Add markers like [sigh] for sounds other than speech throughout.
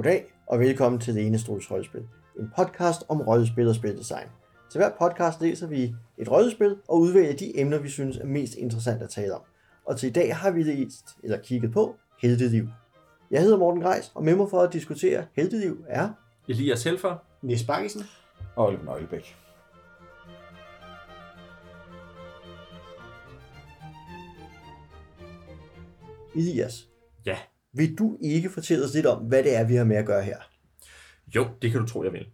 Goddag og velkommen til Det Eneste Rollespil, en podcast om rollespil og spildesign. Til hver podcast læser vi et rollespil og udvælger de emner, vi synes er mest interessant at tale om. Og til i dag har vi læst eller kigget på Helteliv. Jeg hedder Morten Greis, og med mig for at diskutere Helteliv er... Elias Helfer. Nis Bakkesen. Og Oliver Nøglebæk. Elias, Ja vil du ikke fortælle os lidt om, hvad det er, vi har med at gøre her? Jo, det kan du tro, jeg vil.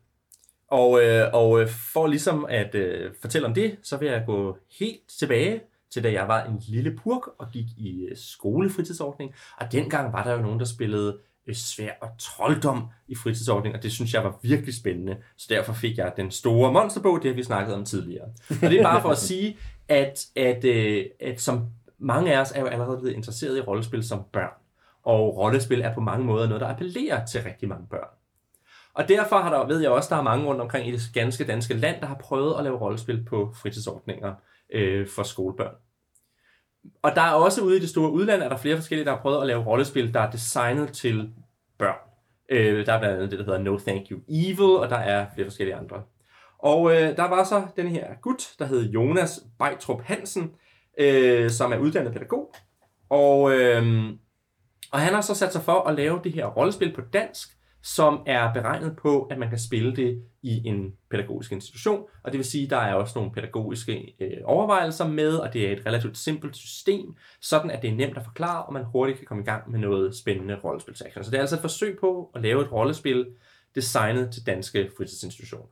Og, øh, og øh, for ligesom at øh, fortælle om det, så vil jeg gå helt tilbage til da jeg var en lille purk og gik i øh, skolefritidsordning. Og dengang var der jo nogen, der spillede øh, svær og trolddom i fritidsordning, og det synes jeg var virkelig spændende. Så derfor fik jeg den store monsterbog, det har vi snakket om tidligere. Og det er bare for at sige, at, at, øh, at som mange af os er jo allerede blevet interesseret i rollespil som børn. Og rollespil er på mange måder noget, der appellerer til rigtig mange børn. Og derfor har der, ved jeg også, der er mange rundt omkring i det ganske danske land, der har prøvet at lave rollespil på fritidsordninger øh, for skolebørn. Og der er også ude i det store udland, er der flere forskellige, der har prøvet at lave rollespil, der er designet til børn. Øh, der er blandt andet det, der hedder No Thank You Evil, og der er flere forskellige andre. Og øh, der var så den her gut, der hed Jonas Bejtrup Hansen, øh, som er uddannet pædagog. Og, øh, og han har så sat sig for at lave det her rollespil på dansk, som er beregnet på, at man kan spille det i en pædagogisk institution. Og det vil sige, at der er også nogle pædagogiske øh, overvejelser med, og det er et relativt simpelt system, sådan at det er nemt at forklare, og man hurtigt kan komme i gang med noget spændende rollespilsaction. Så det er altså et forsøg på at lave et rollespil designet til danske fritidsinstitutioner.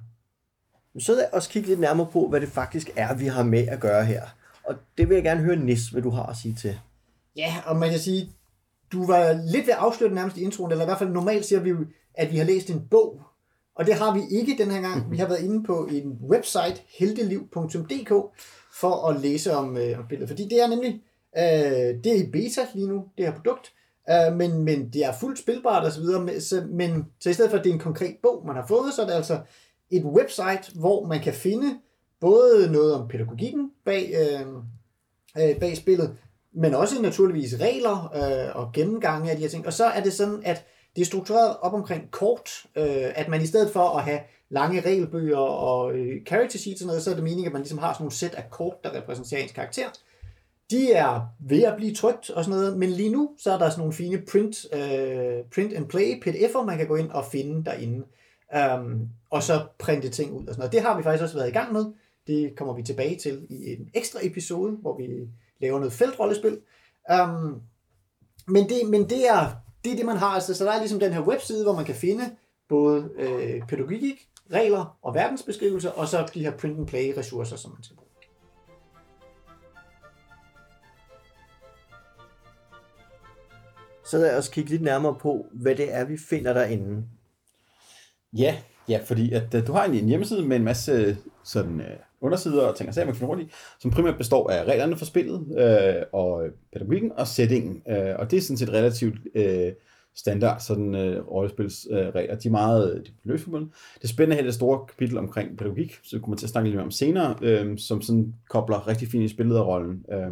Så lad os kigge lidt nærmere på, hvad det faktisk er, vi har med at gøre her. Og det vil jeg gerne høre, Nis, hvad du har at sige til. Ja, og man kan sige, du var lidt ved at afsløre det nærmest i introen, eller i hvert fald normalt siger vi jo, at vi har læst en bog. Og det har vi ikke den her gang. Vi har været inde på en website, heldeliv.dk, for at læse om, øh, om billedet. Fordi det er nemlig, øh, det er i beta lige nu, det her produkt. Øh, men, men det er fuldt spilbart osv. Så, men så i stedet for, at det er en konkret bog, man har fået, så er det altså et website, hvor man kan finde både noget om pædagogikken bag, øh, øh, bag spillet, men også naturligvis regler øh, og gennemgange af de her ting. Og så er det sådan, at det er struktureret op omkring kort, øh, at man i stedet for at have lange regelbøger og øh, character sheets og noget, så er det meningen, at man ligesom har sådan nogle sæt af kort, der repræsenterer ens karakter. De er ved at blive trygt og sådan noget, men lige nu, så er der sådan nogle fine print, øh, print and play pdf'er, man kan gå ind og finde derinde. Um, og så printe ting ud og sådan noget. Det har vi faktisk også været i gang med. Det kommer vi tilbage til i en ekstra episode, hvor vi laver noget feltrollespil. Um, men det, men det, er, det er det, man har. Altså, så der er ligesom den her webside, hvor man kan finde både øh, pædagogik, regler og verdensbeskrivelser, og så de her print-and-play-ressourcer, som man skal bruge. Så lad os kigge lidt nærmere på, hvad det er, vi finder derinde. Ja, ja, fordi at, uh, du har en, en hjemmeside med en masse sådan, uh, undersider og ting og sager, man kan finde rundt i, som primært består af reglerne for spillet, øh, og pædagogikken og settingen. Øh, og det er sådan set relativt øh, standard sådan øh, rollespilsregler. Uh, de er meget øh, de løsforbundet. Det spændende her er det store kapitel omkring pædagogik, så vi kommer til at snakke lidt mere om senere, øh, som sådan kobler rigtig fint i spillet og rollen. Øh,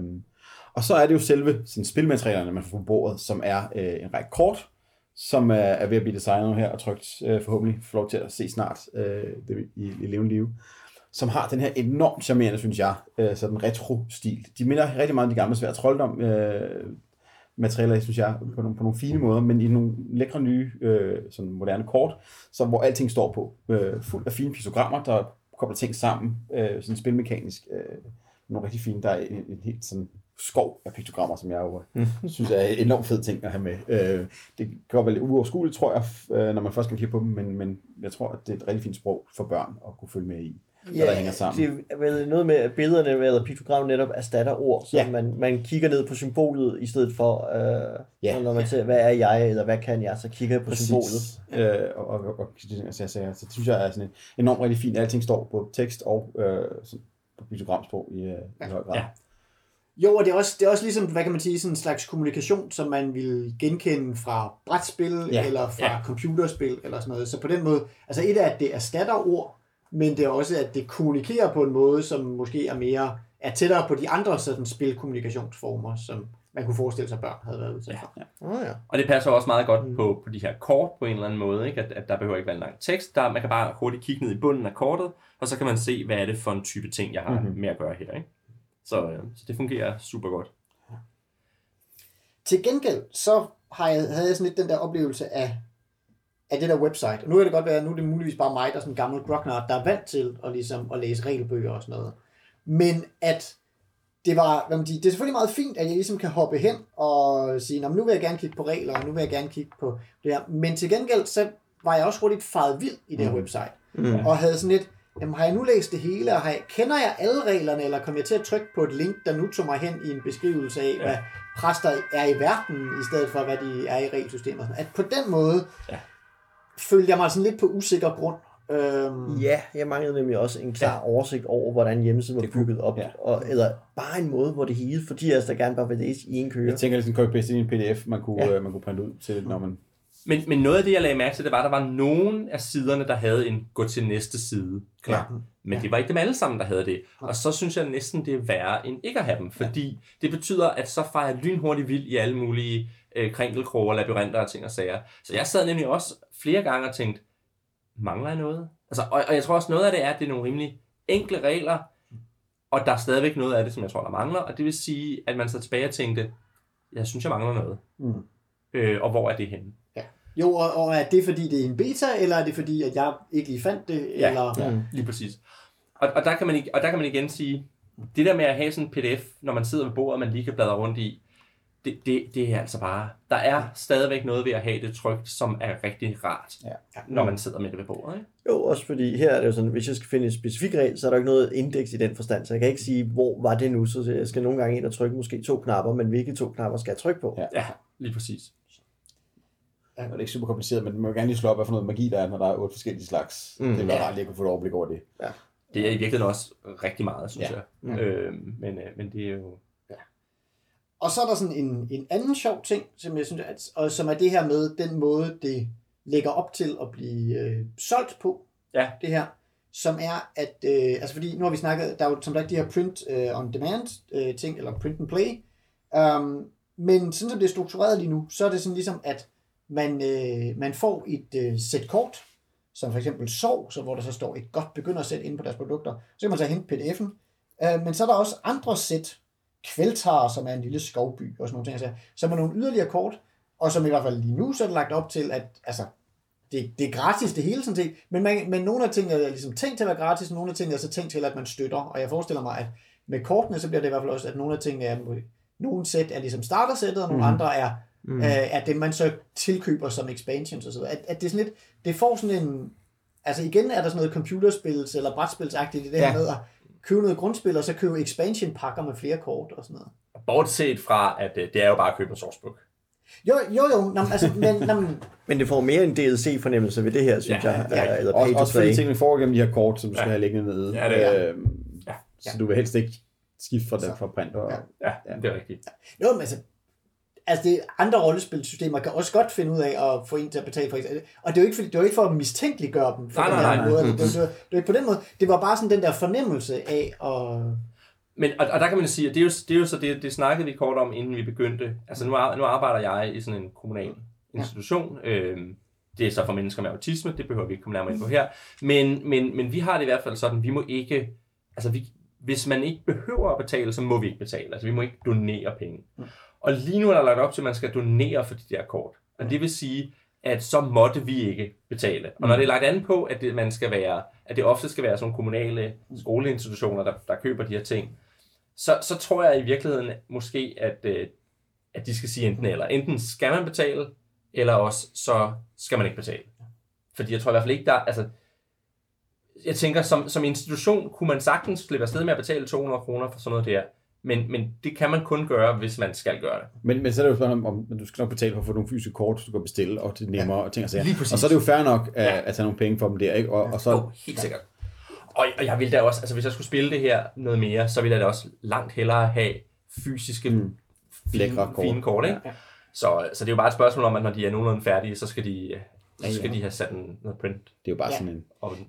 og så er det jo selve sådan, spilmaterialerne, man får på bordet, som er øh, en række kort, som er, er ved at blive designet her, og trygt øh, forhåbentlig får lov til at se snart øh, det, i, i levende liv, som har den her enormt charmerende, synes jeg, øh, sådan retro-stil. De minder rigtig meget om de gamle svære trolddom øh, materialer, synes jeg, på nogle, på nogle fine måder, men i nogle lækre nye, øh, sådan moderne kort, så, hvor alting står på. Øh, fuld af fine pisogrammer, der kobler ting sammen, øh, sådan spilmekanisk. Øh, nogle rigtig fine, der er en, en helt sådan skov af piktogrammer, som jeg jo synes er en enormt fed ting at have med. Øh, det går vel uoverskueligt, tror jeg, øh, når man først kan kigge på dem, men, men jeg tror, at det er et rigtig fint sprog for børn at kunne følge med i, hvad der hænger sammen. det er vel noget med, at billederne eller piktogrammer netop erstatter ord, så Ja. man, man kigger ned på symbolet, i stedet for, øh, Ja. når man ser, hvad er jeg, eller hvad kan jeg, så kigger jeg på symbolet. Øh, og, og, og, og jeg sagde, så det synes jeg er sådan en enormt rigtig fint. Alting står på tekst og øh, sådan på piktogramsprog i, øh, i høj grad. Ja. Jo, og det er, også, det er også ligesom, hvad kan man sige, sådan en slags kommunikation, som man vil genkende fra brætspil, Ja, ja, eller fra ja. ja. computerspil, eller sådan noget. Så på den måde, altså et er, at det erstatter ord, men det er også, at det kommunikerer på en måde, som måske er mere, er tættere på de andre sådan spilkommunikationsformer, som man kunne forestille sig, at børn havde været udsat for. Åh oh, ja. Og det passer også meget godt på, på de her kort på en eller anden måde, ikke? At, at der behøver ikke være en lang tekst. Der, man kan bare hurtigt kigge ned i bunden af kortet, og så kan man se, hvad er det for en type ting, jeg har mm-hmm. med at gøre her. Ikke? Så, øh, så det fungerer super godt. Til gengæld, så har jeg, havde jeg sådan lidt den der oplevelse af, af det der website. Og nu er det godt være, nu er det muligvis bare mig, der er sådan en gammel grognard, der er vant til at, ligesom, at læse regelbøger og sådan noget. Men at det var, hvad man siger, det er selvfølgelig meget fint, at jeg ligesom kan hoppe hen og sige, "Nå, nu vil jeg gerne kigge på regler, og nu vil jeg gerne kigge på det her. Men til gengæld, så var jeg også hurtigt faret vild i det her website. Mm. Og havde sådan lidt, jamen har jeg nu læst det hele, og har jeg, kender jeg alle reglerne, eller kom jeg til at trykke på et link, der nu tog mig hen i en beskrivelse af, ja. hvad præster er i verden, i stedet for hvad de er i regelsystemet. At på den måde Ja. Følte jeg mig sådan lidt på usikker grund. Øhm, Ja, jeg manglede nemlig også en klar oversigt over, hvordan hjemmesiden var bygget op. ja. Og, eller bare en måde, hvor det hele, fordi jeg der gerne bare vil læse i en køre. Jeg tænker, det er sådan en bedst i en pdf, man kunne, Ja. ja. man kunne printe ud til, når man... Men, men noget af det, jeg lagde mærke til, det var, at der var nogle af siderne, der havde en gå til næste side klar. Ja. Men det var ikke dem alle sammen, der havde det. Og så synes jeg næsten, det er værre end ikke at have dem. Fordi det betyder, at så farer jeg lynhurtigt vild i alle mulige øh, krænkelkroger, labyrinter og ting og sager. Så jeg sad nemlig også flere gange og tænkte, mangler jeg noget? Altså, og, og jeg tror også, noget af det er, at det er nogle rimelig enkle regler, og der er stadigvæk noget af det, som jeg tror, der mangler. Og det vil sige, at man så tilbage og tænkte, jeg synes, jeg mangler noget. Mm. Øh, og hvor er det henne? Jo, og, og er det fordi, det er en beta, eller er det fordi, at jeg ikke lige fandt det? Ja. eller... Mm. Lige præcis. Og, og, der kan man, og der kan man igen sige, det der med at have sådan en pdf, når man sidder ved bordet, man lige kan bladre rundt i, det, det, det er altså bare, der er stadigvæk noget ved at have det trygt, som er rigtig rart, Ja. når man sidder med det ved bordet. Ikke? Jo, også fordi her er det jo sådan, hvis jeg skal finde en specifik regel, så er der ikke noget indeks i den forstand, så jeg kan ikke sige, hvor var det nu, så jeg skal nogle gange ind og trykke måske to knapper, men hvilke to knapper skal jeg trykke på? Ja. Ja, lige præcis. Og det er ikke super kompliceret, men man må gerne lige slå op, hvad for noget magi der er, når der er otte forskellige slags. Mm. Det er Ja. rart lige at kunne få et overblik over det. Det er i virkeligheden også rigtig meget, synes Ja. jeg. Mm. Øh, men, øh, men det er jo... Og så er der sådan en, en anden sjov ting, som jeg synes, at, og som er det her med den måde, det lægger op til at blive øh, solgt på, Ja. det her, som er, at, øh, altså fordi nu har vi snakket, der er jo som sagt de her print øh, on demand øh, ting, eller print and play, um, men sådan som det er struktureret lige nu, så er det sådan ligesom, at man, øh, man får et øh, sæt kort, som for eksempel sov, så hvor der så står et godt begyndersæt inde på deres produkter, så kan man så hente pdf'en, øh, men så er der også andre sæt, Kveltar, som er en lille skovby og sådan nogle ting, så, som er nogle yderligere kort, og som i hvert fald lige nu, så er det lagt op til, at altså, det, det er gratis det hele sådan set, men, man, men nogle af tingene er ligesom tænkt til at være gratis, og nogle af tingene er så tænkt til, at man støtter, og jeg forestiller mig, at med kortene, så bliver det i hvert fald også, at nogle af tingene er, nogle sæt er ligesom startersættet, og nogle mm. andre er, mm. øh, er det, man så tilkøber som expansions og så videre. At, at det er sådan lidt, det får sådan en, altså igen er der sådan noget computerspils eller brætspilsagtigt i det ja. her Ja. med at købe noget grundspil, og så købe expansion pakker med flere kort og sådan noget. Bortset fra, at øh, det er jo bare at købe en sourcebook. Jo, jo, jo, nå, men altså, men, nå, men, Men det får mere en DLC-fornemmelse ved det her, synes Ja, jeg, ja. eller Også, også fordi tingene får gennem de her kort, som du skal Ja. have liggende nede. Ja, det er. Øhm, Ja. Så du vil helst ikke skifte fra, den, fra print. Og, Ja. Ja, det er rigtigt. jo, men altså, altså det, andre rollespilsystemer kan også godt finde ud af at få en til at betale for det. Og det er jo ikke, fordi, det er ikke for at mistænkeliggøre dem. For Nej, den nej, nej. Måde. Det, det, det, var- det, var ikke på den måde. Det var bare sådan den der fornemmelse af at... Men, og, og der kan man sige, at det er jo, det er jo så det, det snakkede vi kort om, inden vi begyndte. Altså nu, nu arbejder jeg i sådan en kommunal institution. Ja. Øhm, det er så for mennesker med autisme, det behøver vi ikke komme nærmere ind på her. Men, men, men vi har det i hvert fald sådan, vi må ikke, altså vi, hvis man ikke behøver at betale, så må vi ikke betale. Altså vi må ikke donere penge. Og lige nu er der lagt op til, at man skal donere for de der kort. Og det vil sige, at så måtte vi ikke betale. Og når det er lagt an på, at det, man skal være, at det ofte skal være sådan kommunale skoleinstitutioner, der, der køber de her ting, så, så tror jeg i virkeligheden måske, at, øh, at de skal sige enten eller. Enten skal man betale, eller også så skal man ikke betale. Fordi jeg tror i hvert fald ikke, der... Altså, jeg tænker, som, som institution kunne man sagtens slippe afsted med at betale 200 kroner for sådan noget der. Men, men det kan man kun gøre, hvis man skal gøre det. Men, men så er det jo spørgsmålet om, om du skal nok betale for at få nogle fysiske kort, du kan bestille, og det er nemmere ja. og ting og sager. Lige præcis. Og så er det jo fair nok at, Ja. at tage nogle penge for dem der, ikke? Og, og så, Jo, helt sikkert. Og, og jeg vil da også, altså hvis jeg skulle spille det her noget mere, så ville jeg da også langt hellere have fysiske, mm. Fine, kort. fine kort, ikke? Ja. Så, så det er jo bare et spørgsmål om, at når de er nogenlunde færdige, så skal de øh, så skal de have sat en, noget print Det er jo bare Ja. sådan en...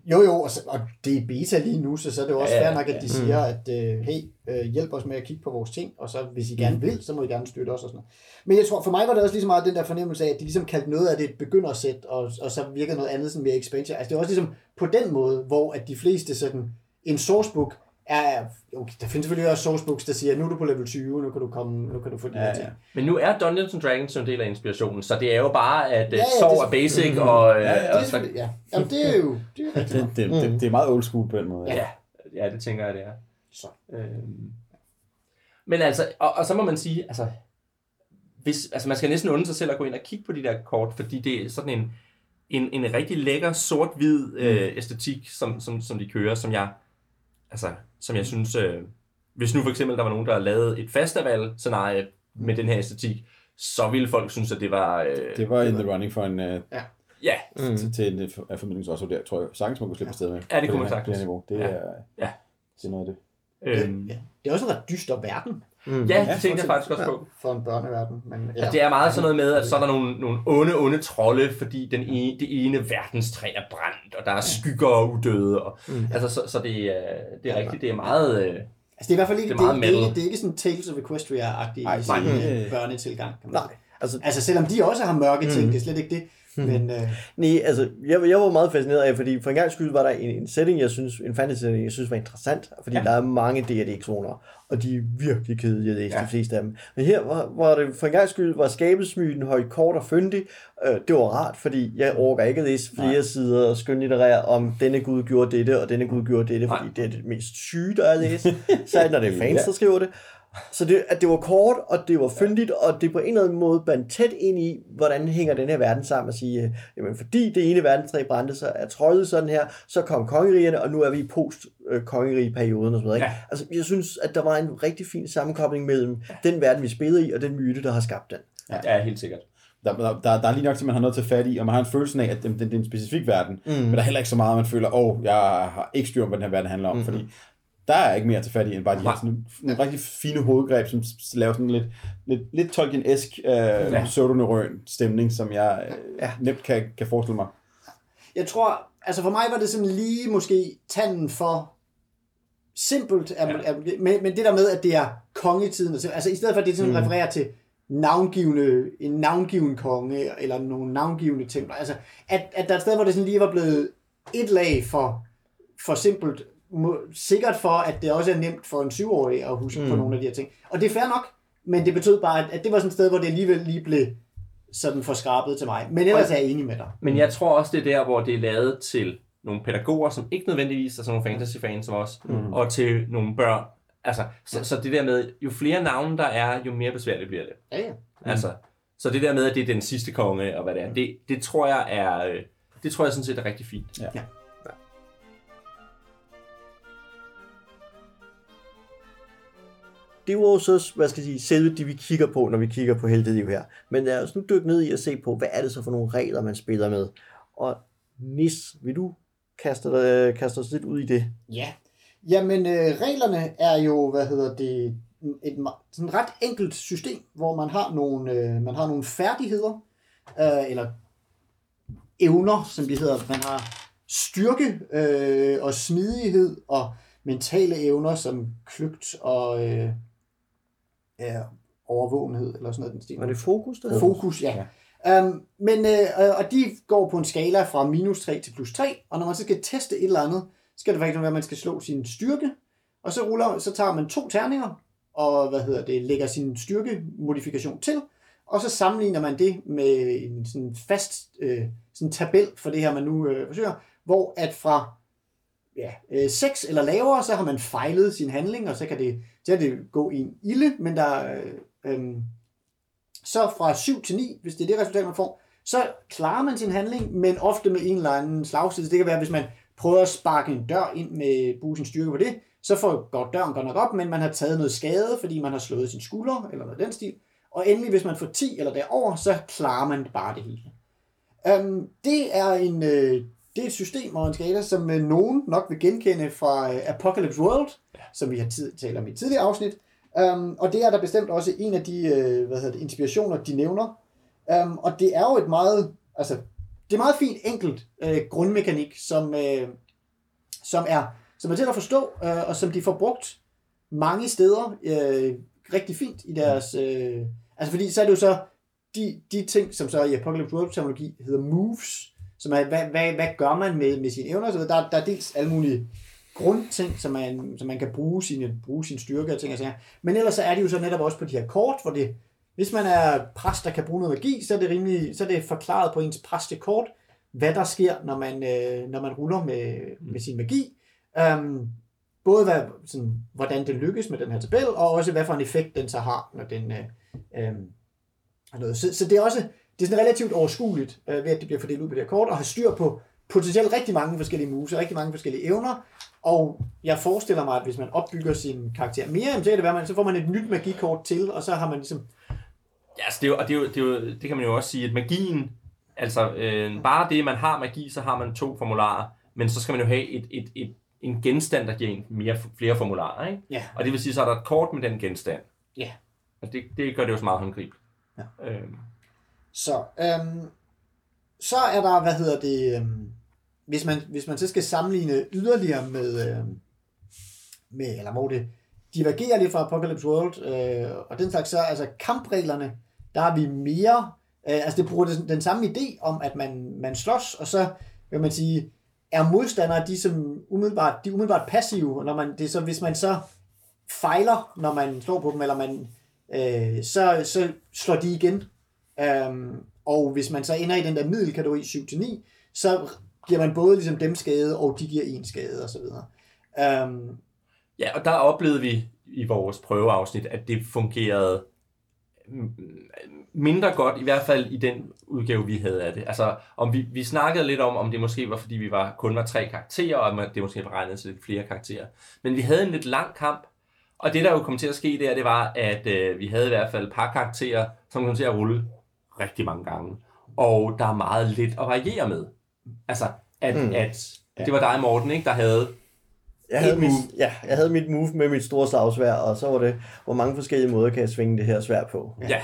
Jo, jo, og, så, og det er beta lige nu, så, så er det jo også Ja, ja, ja, fair nok, at ja. de siger, at øh, hey, øh, hjælp os med at kigge på vores ting, og så hvis I gerne vil, så må I gerne støtte os og sådan noget. Men jeg tror, for mig var det også lige så meget den der fornemmelse af, at de ligesom kaldte noget af det et begyndersæt, og, og så virker noget andet sådan mere expansion. Altså det er også ligesom på den måde, hvor at de fleste sådan, en sourcebook er, okay, der findes selvfølgelig også sourcebooks, der siger, nu er du på level 20, nu kan du komme, nu kan du få de Ja, her ja. ting. Men nu er Dungeons and Dragons en del af inspirationen, så det er jo bare, at Ja, ja, ja, ja, det- sov er basic, og, øh, Ja, ja, Det er og så, selvfølgelig, ja. Jamen, det er jo, det er. Det, det, det, det er meget old school på den måde. ja, ja, det tænker jeg, det er. Så. Øhm. Men altså, og, og så må man sige, altså, hvis, altså man skal næsten undre sig selv at gå ind og kigge på de der kort, fordi det er sådan en, en, en rigtig lækker sort-hvid øh, æstetik, som, som, som de kører, som jeg, altså, som jeg synes, øh, hvis nu for eksempel der var nogen, der lavede et festival-scenarie med den her æstetik, så ville folk synes, at det var... Øh, Det var in the running for en uh, ja, Mm. til, til en af formidlings også der, tror jeg. Sagtens man kunne slippe afsted med. Ja, det på kunne man sagtens. Det, niveau. det Ja. er, Ja. det er noget af det. øhm, Ja. Det er også en ret dyster verden Mm. ja, det tænkte jeg faktisk også på. for en børneverden. Men, Ja. Det er meget sådan noget med, at så er der nogle, nogle onde, onde trolde, fordi den ene, det ene verdenstræ er brændt, og der er skygger og udøde. Og, mm. Altså, så, så det, er, det er rigtigt, det er meget... Øh, Altså, det er i hvert fald ikke, Det det er meget det, er, ikke, det er ikke sådan Tales of Equestria-agtigt Nej, i sin øh, børnetilgang. Kan man Nej, altså, Altså, selvom de også har mørke ting, det er slet ikke det. Men øh, Nej, altså, jeg, jeg var meget fascineret af, fordi for en gang skyld var der en, en setting, jeg synes, en fantasy setting, jeg synes var interessant, fordi ja. der er mange D&D-zoner, og de er virkelig kedelige at læse, ja. Ja. de fleste af dem. Men her var, var det for en gang skyld, var skabelsmyten højt kort og fyndig. Øh, det var rart, fordi jeg overgår ikke at læse flere Nej. sider og skønlitterære om, denne gud gjorde dette, og denne gud gjorde dette, fordi Nej. det er det mest syge, der er at læse. [laughs] Særligt når det er fans, der skriver det. Så det, at det var kort, og det var fyndigt, og det på en eller anden måde bandt tæt ind i, hvordan hænger den her verden sammen og sige, øh, jamen fordi det ene verdenstræ brændte, så er troldet sådan her, så kom kongerigerne, og nu er vi i post-kongerige-perioden og sådan noget. Ikke? Ja. Altså, jeg synes, at der var en rigtig fin sammenkobling mellem den verden, vi spiller i, og den myte, der har skabt den. ja, helt sikkert. Der, der, der, der er lige nok til, man har noget til fat i, og man har en følelse af, at det, det, det er en specifik verden. Mm. Men der er heller ikke så meget, man føler, åh, oh, jeg har ikke styr på, hvad den her verden handler om. Mm. Fordi der er ikke mere til fat i, end bare de her sådan, nogle rigtig fine hovedgreb, som laver sådan lidt, lidt, lidt Tolkien-esk øh, Ja. stemning, som jeg øh, Ja. nemt kan, kan forestille mig. jeg tror, altså for mig var det sådan lige måske tanden for simpelt, ja. Ja. men, men det der med, at det er kongetiden, altså- i stedet for, at det sådan mm. refererer til navngivende, en navngiven konge, eller nogle navngivende templer, altså at, at der er et sted, hvor det sådan lige var blevet et lag for, for simpelt, må, sikkert for, at det også er nemt for en syvårig at huske mm. på nogle af de her ting. Og det er fair nok, men det betød bare, at, det var sådan et sted, hvor det alligevel lige blev sådan for skrabet til mig. Men ellers er jeg enig med dig. Men jeg tror også, det er der, hvor det er lavet til nogle pædagoger, som ikke nødvendigvis er sådan nogle fantasy-fans som os, mm. og til nogle børn. Altså, så, så det der med, jo flere navne der er, jo mere besværligt bliver det. Ja, ja. Mm. Altså, så det der med, at det er den sidste konge, og hvad det er, det, det tror jeg er, øh, det tror jeg sådan set er rigtig fint. Ja. Ja. Det er jo så, hvad skal jeg sige, selve det, vi kigger på, når vi kigger på heldeliv her. Men lad os nu dykke ned i at se på, hvad er det så for nogle regler, man spiller med. Og Nis, vil du kaste, dig, kaste os lidt ud i det? Ja, jamen øh, reglerne er jo, hvad hedder det, et sådan ret enkelt system, hvor man har nogle, øh, man har nogle færdigheder, øh, eller evner, som de hedder. Man har styrke øh, og smidighed og mentale evner som kløgt og øh, ja, overvågenhed, eller sådan noget. Den stil. Var det fokus, der Fokus, ja. ja. Um, men, øh, og de går på en skala fra minus 3 til plus 3, og når man så skal teste et eller andet, skal det faktisk være, at man skal slå sin styrke, og så, ruller, så tager man to terninger, og hvad hedder det, lægger sin styrkemodifikation til, og så sammenligner man det med en sådan fast øh, sådan tabel for det her, man nu øh, forsøger, hvor at fra ja, øh, 6 eller lavere, så har man fejlet sin handling, og så kan det, så kan det gå i en ilde, men der, øh, øh, så fra 7 til 9, hvis det er det resultat, man får, så klarer man sin handling, men ofte med en eller anden slagside. Det kan være, hvis man prøver at sparke en dør ind med busens styrke på det, så får, går døren godt nok op, men man har taget noget skade, fordi man har slået sin skulder, eller noget den stil. Og endelig, hvis man får 10 eller derover, så klarer man bare det hele. Um, det er en øh, det er et system og en skala, som øh, nogen nok vil genkende fra øh, Apocalypse World, ja. som vi har tid, talt om i et tidligere afsnit. Um, og det er der bestemt også en af de øh, hvad hedder det, inspirationer, de nævner. Um, og det er jo et meget, altså det er meget fint enkelt øh, grundmekanik, som, øh, som, er, som er til at forstå, øh, og som de får brugt mange steder øh, rigtig fint i deres... Øh, altså fordi så er det jo så de, de ting, som så i Apocalypse World-terminologi hedder moves, som er, hvad, hvad, hvad gør man med, med sine evner? Så der, der er dels alle mulige grundting, som man, som man kan bruge sine, bruge sin styrke og ting og sager. Men ellers så er det jo så netop også på de her kort, hvor det, hvis man er præst, der kan bruge noget magi, så er det, rimelig, så er det forklaret på ens præstekort, hvad der sker, når man, øh, når man ruller med, med sin magi. Um, både hvad, sådan, hvordan det lykkes med den her tabel, og også hvad for en effekt den så har, når den øh, øh, er noget. Så, så det er også det er sådan relativt overskueligt, øh, ved at det bliver fordelt ud på det her kort, og har styr på potentielt rigtig mange forskellige og rigtig mange forskellige evner. Og jeg forestiller mig, at hvis man opbygger sin karakter mere, så, er det, hvad man, så får man et nyt magikort til, og så har man ligesom... Ja, altså det, er jo, og det, er jo, det, er jo, det kan man jo også sige, at magien, altså øh, bare det, man har magi, så har man to formularer, men så skal man jo have et, et, et, en genstand, der giver en mere, flere formularer, ikke? Ja. Og det vil sige, så er der et kort med den genstand. Ja. Og det, det gør det jo så meget håndgribeligt. Ja. Øhm, så, øhm, så er der, hvad hedder det, øhm, hvis, man, hvis man så skal sammenligne yderligere med, øhm, med eller hvor det divergerer lidt fra Apocalypse World, øh, og den slags, så altså kampreglerne, der har vi mere, øh, altså det bruger den, den samme idé om, at man, man slås, og så vil man sige, er modstandere, de som umiddelbart, de er umiddelbart passive, når man, det er så, hvis man så fejler, når man slår på dem, eller man, øh, så, så slår de igen. Øhm, og hvis man så ender i den der middelkategori 7-9, så giver man både ligesom dem skade, og de giver en skade, og så videre. Øhm, ja, og der oplevede vi i vores prøveafsnit, at det fungerede mindre godt, i hvert fald i den udgave, vi havde af det. Altså, om vi, vi snakkede lidt om, om det måske var, fordi vi var kun var tre karakterer, og om det måske var regnet til flere karakterer. Men vi havde en lidt lang kamp, og det, der jo kom til at ske der, det var, at øh, vi havde i hvert fald et par karakterer, som kom til at rulle rigtig mange gange. Og der er meget lidt at variere med. Altså, at, mm. at det var dig, Morten, ikke, der havde Jeg havde, mit, move. ja, jeg havde mit move med mit store slagsvær, og så var det, hvor mange forskellige måder kan jeg svinge det her svær på. Ja.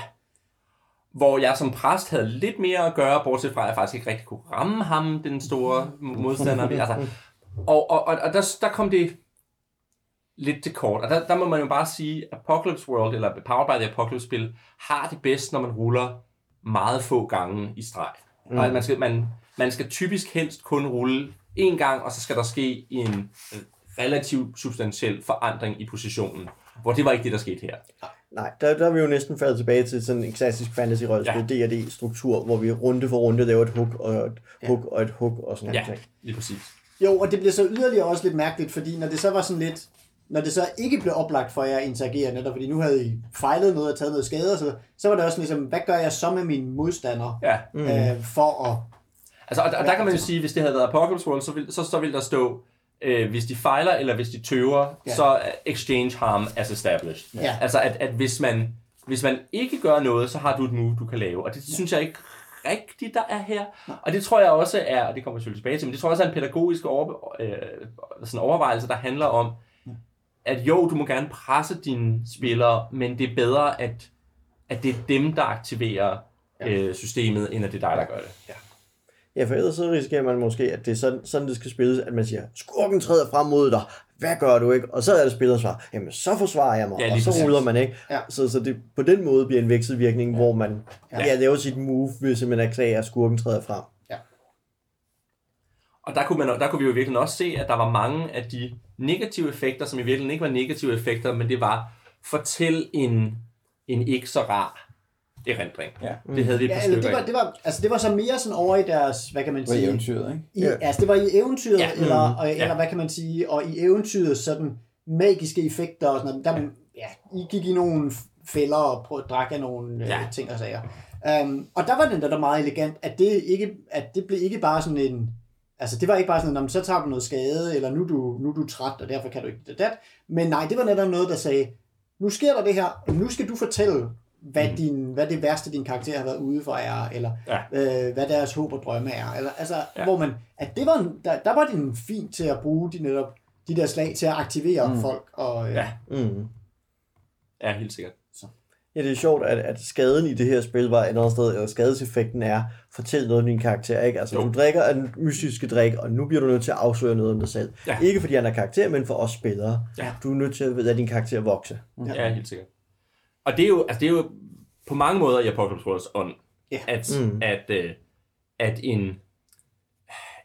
Hvor jeg som præst havde lidt mere at gøre, bortset fra, at jeg faktisk ikke rigtig kunne ramme ham, den store modstander. [laughs] altså, og og, og, og der, der kom det lidt til kort. Og der, der må man jo bare sige, at Apocalypse World, eller Powered by the Apocalypse-spil, har det bedst, når man ruller meget få gange i streg. Mm. Og man skal, man, man skal typisk helst kun rulle én gang, og så skal der ske en relativt substantiel forandring i positionen. Hvor det var ikke det, der skete her. Nej, der, der er vi jo næsten faldet tilbage til sådan en klassisk fantasy-rollespil, ja. D&D-struktur, hvor vi runde for runde laver et hook og et hook og et hook og sådan Ja, noget. lige præcis. jo, og det bliver så yderligere også lidt mærkeligt, fordi når det så var sådan lidt, når det så ikke blev oplagt for jer at interagere netop, fordi nu havde I fejlet noget og taget noget skade, så, så var det også ligesom, hvad gør jeg så med mine modstandere, Ja. mm. øh, for at Altså, og der, og der kan man jo sige, hvis det havde været Apocalypse World, så vil, så, så vil der stå, øh, hvis de fejler, eller hvis de tøver, Ja. ja. så er exchange harm as established. Ja. Altså, at, at hvis, man, hvis man ikke gør noget, så har du et move, du kan lave. Og det synes jeg ikke rigtigt, der er her. Og det tror jeg også er, og det kommer jeg selvfølgelig tilbage til, men det tror jeg også er en pædagogisk over, øh, sådan overvejelse, der handler om, at jo, du må gerne presse dine spillere, men det er bedre, at, at det er dem, der aktiverer øh, systemet, end at det er dig, der gør det. Ja, for ellers så risikerer man måske, at det er sådan, sådan det skal spilles, at man siger, skurken træder frem mod dig, hvad gør du ikke? Og så er det spillers svar, jamen så forsvarer jeg mig, Ja, ja, og så præcis. ruller man ikke. Ja. Så, så det på den måde bliver en vekselvirkning, ja. hvor man ja. Ja, laver sit move, hvis man erklærer, at skurken træder frem. Og der kunne, man, der kunne vi jo virkelig også se, at der var mange af de negative effekter, som i virkeligheden ikke var negative effekter, men det var, fortæl en, en ikke så rar erindring. Ja. Det havde vi et par Ja, eller det var, det, var, altså det var så mere sådan over i deres, hvad kan man Det var sige, eventyret, ikke? I, Ja. Altså det var i eventyret, Ja. ja. eller, og, Ja. eller hvad kan man sige, og i eventyret sådan magiske effekter og sådan noget, der, ja. I gik i nogle fælder og prøvede at drikke af nogle Ja. ja. øh, ting og sager. Um, og der var den der, der meget elegant, at det, ikke, at det blev ikke bare sådan en, altså det var ikke bare sådan, "Nå, men så tager du noget skade, eller nu er du, nu er du træt, og derfor kan du ikke det dat. Men nej, det var netop noget, der sagde, nu sker der det her, og nu skal du fortælle, hvad, Mhm. din, hvad det værste, din karakter har været ude for er, eller Ja. øh, hvad deres håb og drømme er. Eller, altså, Ja. hvor man, at det var, en, der, der var den fint til at bruge de netop de der slag til at aktivere mm. folk. Og, øh, Ja. Mm. Ja, helt sikkert. Ja, det er sjovt, at, at skaden i det her spil var et andet sted, eller skadeseffekten er, fortæl noget om din karakter, ikke? Altså, Jo. du drikker den mystiske drik, og nu bliver du nødt til at afsløre noget om dig selv. Ja. Ikke fordi han er karakter, men for os spillere. Ja. Du er nødt til at lade din karakter vokse. Ja, helt sikkert. Og det er jo, altså det er jo på mange måder i Apocalypse Worlds ånd, Ja. at, Mm. at, øh, at en,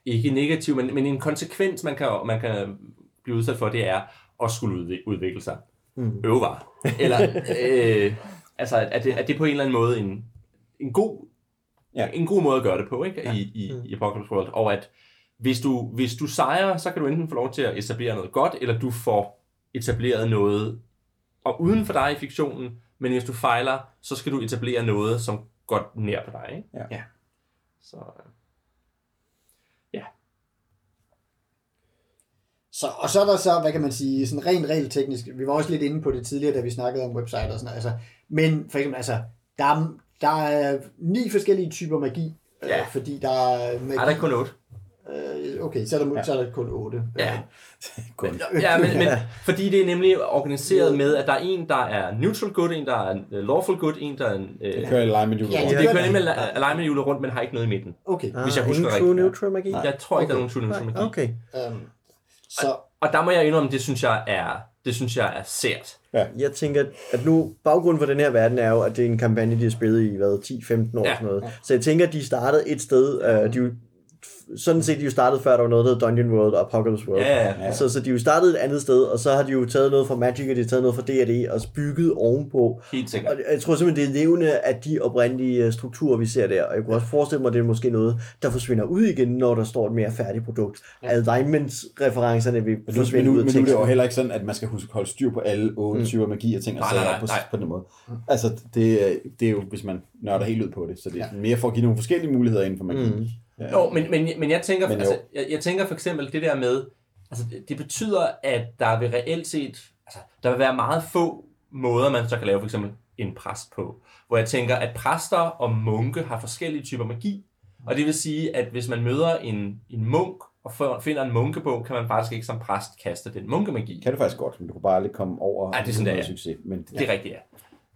ikke negativ, men, men en konsekvens, man kan, man kan blive udsat for, det er at skulle udvi- udvikle sig. Mm. Øvevare. Eller, øh, altså, at det, at det på en eller anden måde en, en god Ja. en god måde at gøre det på, ikke? I, i, Mm. i Apocalypse World. Og at hvis du, hvis du sejrer, så kan du enten få lov til at etablere noget godt, eller du får etableret noget og uden for dig i fiktionen, men hvis du fejler, så skal du etablere noget, som går nær på dig. Ikke? Ja. Ja. Så, øh, Så, og så er der så, hvad kan man sige, sådan rent regelteknisk, vi var også lidt inde på det tidligere, da vi snakkede om website og sådan noget, altså, men for eksempel, altså, der er, der er ni forskellige typer magi, Ja. øh, fordi der er magi, er der ikke kun otte? øh, okay, så er, der, ja. så er der kun otte. Ja. [laughs] Kun. [laughs] Ja, men, men fordi det er nemlig organiseret med, at der er en, der er neutral good, en, der er øh, lawful good, en, der er... Øh, Det kører i alignment hjulet Ja, rundt. det kører nemlig alignment hjulet rundt, men har ikke noget i midten. Okay, Ah, Hvis jeg husker ingen rigtigt, neutral magi? Jeg tror ikke, der er nogen true neutral magi. Okay. um, så Og der må jeg indrømme, det synes jeg er, det synes jeg er sært. Jeg tænker, at nu, baggrunden for den her verden er jo, at det er en kampagne, de har spillet i, hvad, 10-15 år Ja. ja. sådan noget. Så jeg tænker, at de startede et sted, uh, de sådan set, de jo startede før, der var noget, der hed Dungeon World og Apocalypse World. Ja, ja, ja. Så, så de jo startede et andet sted, og så har de jo taget noget fra Magic, og de har taget noget fra D&D, og bygget ovenpå. Helt sikkert. Og jeg tror simpelthen, det er levende af de oprindelige øh, strukturer, vi ser der. Og jeg kunne også forestille mig, at det er måske noget, der forsvinder ud igen, når der står et mere færdigt produkt. Ja. Alignment-referencerne vil Men men, forsvinde nu, ud men af nu er det jo heller ikke sådan, at man skal huske holde styr på alle otte Mm. typer magi og ting og Nej, nej, på, nej. på den måde. Altså, det, er- det er jo, hvis man nørder helt ud på det, så det er mere for at give nogle forskellige muligheder inden for magi. Mm. Ja. Jo, men, men, men jeg tænker, Men jo. altså, jeg, jeg tænker for eksempel det der med, altså det, betyder, at der vil reelt set, altså der vil være meget få måder, man så kan lave for eksempel en præst på. Hvor jeg tænker, at præster og munke har forskellige typer magi. Og det vil sige, at hvis man møder en, en munk og finder en munkebog, kan man faktisk ikke som præst kaste den munkemagi. Kan du faktisk godt, men du kan bare aldrig komme over Ja, det er sådan, noget det er. succes. Men Det er rigtigt,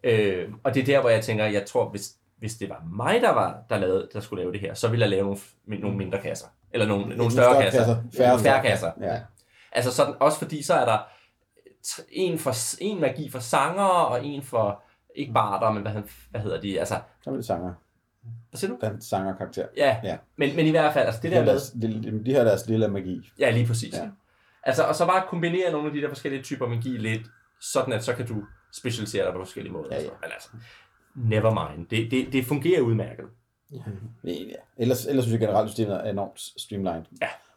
ja. Øh, og det er der, hvor jeg tænker, jeg tror, hvis, hvis det var mig, der var der, lavede, der skulle lave det her, så ville jeg lave nogle, nogle mindre kasser. Eller nogle, nogle større, kasser. Færre, Færre færre kasser. Ja. Altså sådan, også fordi så er der en, for, en magi for sanger, og en for, ikke barter, men hvad, hvad hedder de, altså, Så er det sanger. hvad siger du? Der er en sanger karakter. Ja, Ja. Men, men i hvert fald, altså det De der har med, deres, de, de har deres lille magi. ja lige præcis. Ja. Altså, og så bare kombinere nogle af de der forskellige typer magi lidt, sådan at så kan du specialisere dig på forskellige måder. Ja, ja. Men altså, never mind. Det, det, det fungerer udmærket. Ja. Ellers, ellers synes jeg generelt, at systemet er enormt streamlined.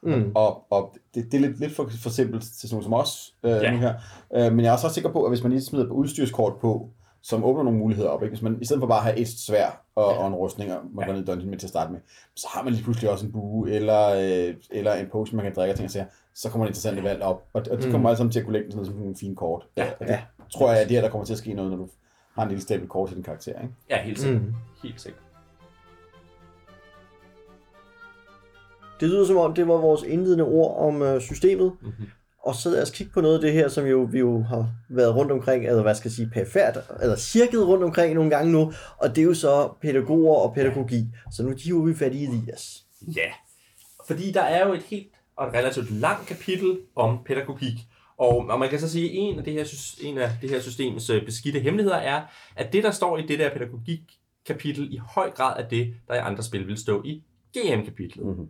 Mm. Og, og det, det er lidt, lidt for, for simpelt til sådan som os øh, Ja. nu her. Øh, men jeg er også sikker på, at hvis man lige smider på udstyrskort på, som åbner nogle muligheder op, ikke? hvis man i stedet for bare at have et svær og, ja. og en rustning, og man går ned i dungeon med til at starte med, så har man lige pludselig også en bue, eller, øh, eller en potion, man kan drikke og ting og sager, så kommer det interessante valg op. Og, og de kommer alle sammen til at kunne lægge sådan noget som nogle fine kort. Ja. Og det tror jeg, at det her, der kommer til at ske noget, når du har en lille stabel kort til din karakter. Ikke? Ja, helt sikkert. Mm. Helt sikkert. Det lyder som om, det var vores indledende ord om øh, systemet. Mm-hmm. Og så lad os kigge på noget af det her, som jo, vi jo har været rundt omkring, eller hvad skal jeg sige, perifært, eller cirket rundt omkring nogle gange nu. Og det er jo så pædagoger og pædagogik. Så nu hiver vi fat i Elias. Ja, fordi der er jo et helt og et relativt langt kapitel om pædagogik. Og, og man kan så sige, at en af det her, en af det her systems øh, beskidte hemmeligheder er, at det, der står i det der pædagogik-kapitel, i høj grad er det, der i andre spil vil stå i GM-kapitlet. Mhm.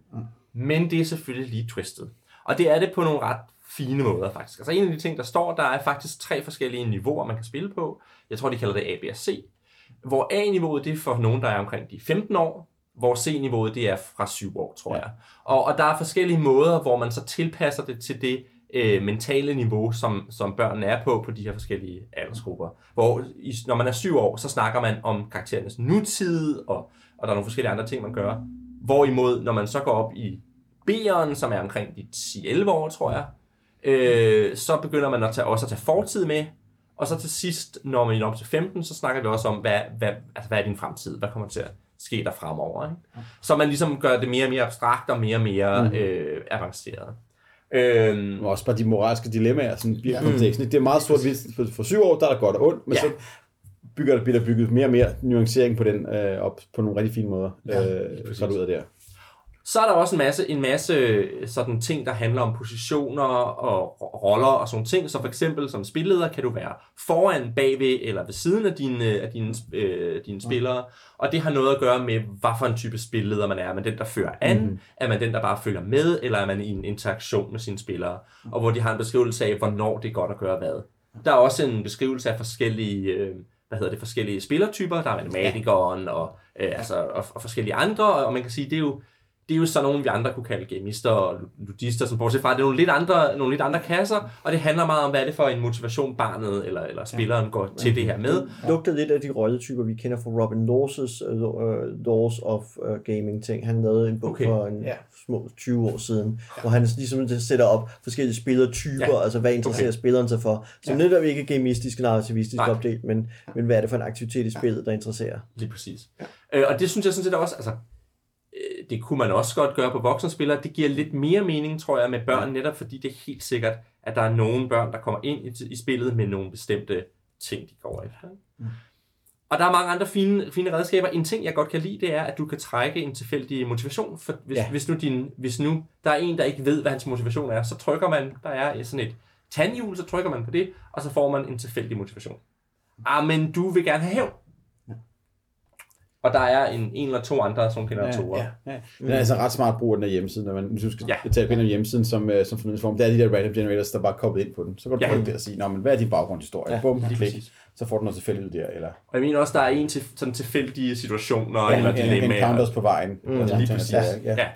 Men det er selvfølgelig lige twistet. Og det er det på nogle ret fine måder, faktisk. Altså en af de ting, der står, der er faktisk tre forskellige niveauer, man kan spille på. Jeg tror, de kalder det A, B og C. Hvor A-niveauet, det er for nogen, der er omkring de 15 år, hvor C-niveauet, det er fra 7 år, tror jeg. Og, og der er forskellige måder, hvor man så tilpasser det til det øh, mentale niveau, som, som børnene er på, på de her forskellige aldersgrupper. Hvor i, når man er 7 år, så snakker man om karakterernes nutid, og, og der er nogle forskellige andre ting, man gør. Hvorimod, når man så går op i B'eren, som er omkring de 10-11 år, tror jeg, øh, så begynder man at tage, også at tage fortid med, og så til sidst, når man er op til 15, så snakker vi også om, hvad, hvad, altså, hvad er din fremtid? Hvad kommer til at ske der fremover? Ikke? Så man ligesom gør det mere og mere abstrakt og mere og mere mm. øh, avanceret. Øhm, Og også bare de moralske dilemmaer, sådan bliver komplekse. Det er meget sort hvidt for, for syv år, der er der godt og ondt, men Ja. så bygger, bliver der bygget mere og mere nuancering på den øh, op på nogle rigtig fine måder. Ja, øh, så det ud af der. Så er der også en masse, en masse sådan ting, der handler om positioner og roller og sådan ting. Så for eksempel som spilleder kan du være foran, bagved eller ved siden af dine, af dine, øh, dine spillere. Og det har noget at gøre med, hvad for en type spilleder man er. Er man den, der fører an? Mm-hmm. Er man den, der bare følger med? Eller er man i en interaktion med sine spillere? Og hvor de har en beskrivelse af, hvornår det er godt at gøre hvad. Der er også en beskrivelse af forskellige... Øh, hvad hedder det, forskellige spillertyper. Der er matematikeren og, øh, altså, og, og forskellige andre, og man kan sige, det er jo, det er jo sådan nogle, vi andre kunne kalde gamister og ludister, som bortset fra, det er nogle lidt, andre, nogle lidt andre kasser, og det handler meget om, hvad er det for en motivation barnet eller, eller spilleren går til det her med. lugter lidt af de rolletyper, vi kender fra Robin Laws' uh, Laws of uh, Gaming ting. Han lavede en bog Okay. for en Ja. ja. små 20 år siden, ja. hvor han ligesom sætter op forskellige spillertyper, Ja. ja. altså hvad interesserer okay. spilleren sig for. Som Ja. ja. netop ikke er gamistisk og narrativistisk Nej. opdelt, men, men hvad er det for en aktivitet i spillet, der interesserer? Lige præcis. Ja. Øh, og det synes jeg sådan set også, altså, øh, det kunne man også godt gøre på voksenspillere. Det giver lidt mere mening, tror jeg, med børn, netop fordi det er helt sikkert, at der er nogle børn, der kommer ind i, i spillet med nogle bestemte ting, de går efter. Mm. Og der er mange andre fine, fine redskaber. En ting, jeg godt kan lide, det er, at du kan trække en tilfældig motivation. For hvis, ja. Ja. hvis, nu din, hvis nu der er en, der ikke ved, hvad hans motivation er, så trykker man, der er sådan et tandhjul, så trykker man på det, og så får man en tilfældig motivation. Ah, men du vil gerne have hævn. Og der er en, en eller to andre sådan generatorer. ja. Ja. Ja. Den er altså ret smart brug af den her hjemmeside, når man hvis du skal Ja. ja. tage ind på hjemmesiden som, øh, som formidlingsform. Det er de der random generators, der bare er koblet ind på den. Så kan du Ja. ja. det og sige, Nå, men hvad er din baggrundshistorie? Ja, Ja. Bum, lige klik. præcis. Så får du noget tilfældigt der. Eller Og jeg mener også, der er en til sådan tilfældige situationer ja, eller en, en, en dilemmaer. counters på vejen. Mm, lige præcis. Ja, ja. Ja.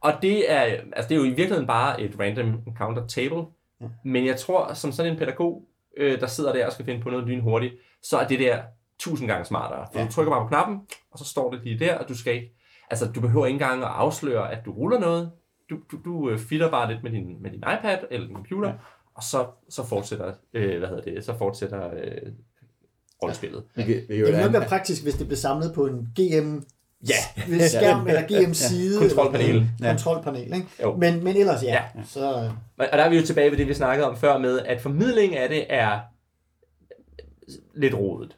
Og det er, altså det er jo i virkeligheden bare et random encounter table. Ja. Men jeg tror, som sådan en pædagog, øh, der sidder der og skal finde på noget lynhurtigt, så er det der tusind gange smartere. For ja. du trykker bare på knappen, og så står det lige der, og du skal ikke... Altså, du behøver ikke engang at afsløre, at du ruller noget. Du, du, du øh, fitter bare lidt med din, med din iPad eller din computer, ja. og så, så fortsætter, øh, hvad hedder det, så fortsætter øh, rollespillet. Vi kan Det jo ville nok være praktisk, hvis det blev samlet på en GM Ja, ved skærm eller GM side. Kontrolpanel. Eller, Ja. kontrolpanel, ikke? Jo. Men, men ellers ja. Ja. Så, Og og der er vi jo tilbage ved det, vi snakkede om før med, at formidling af det er lidt rodet.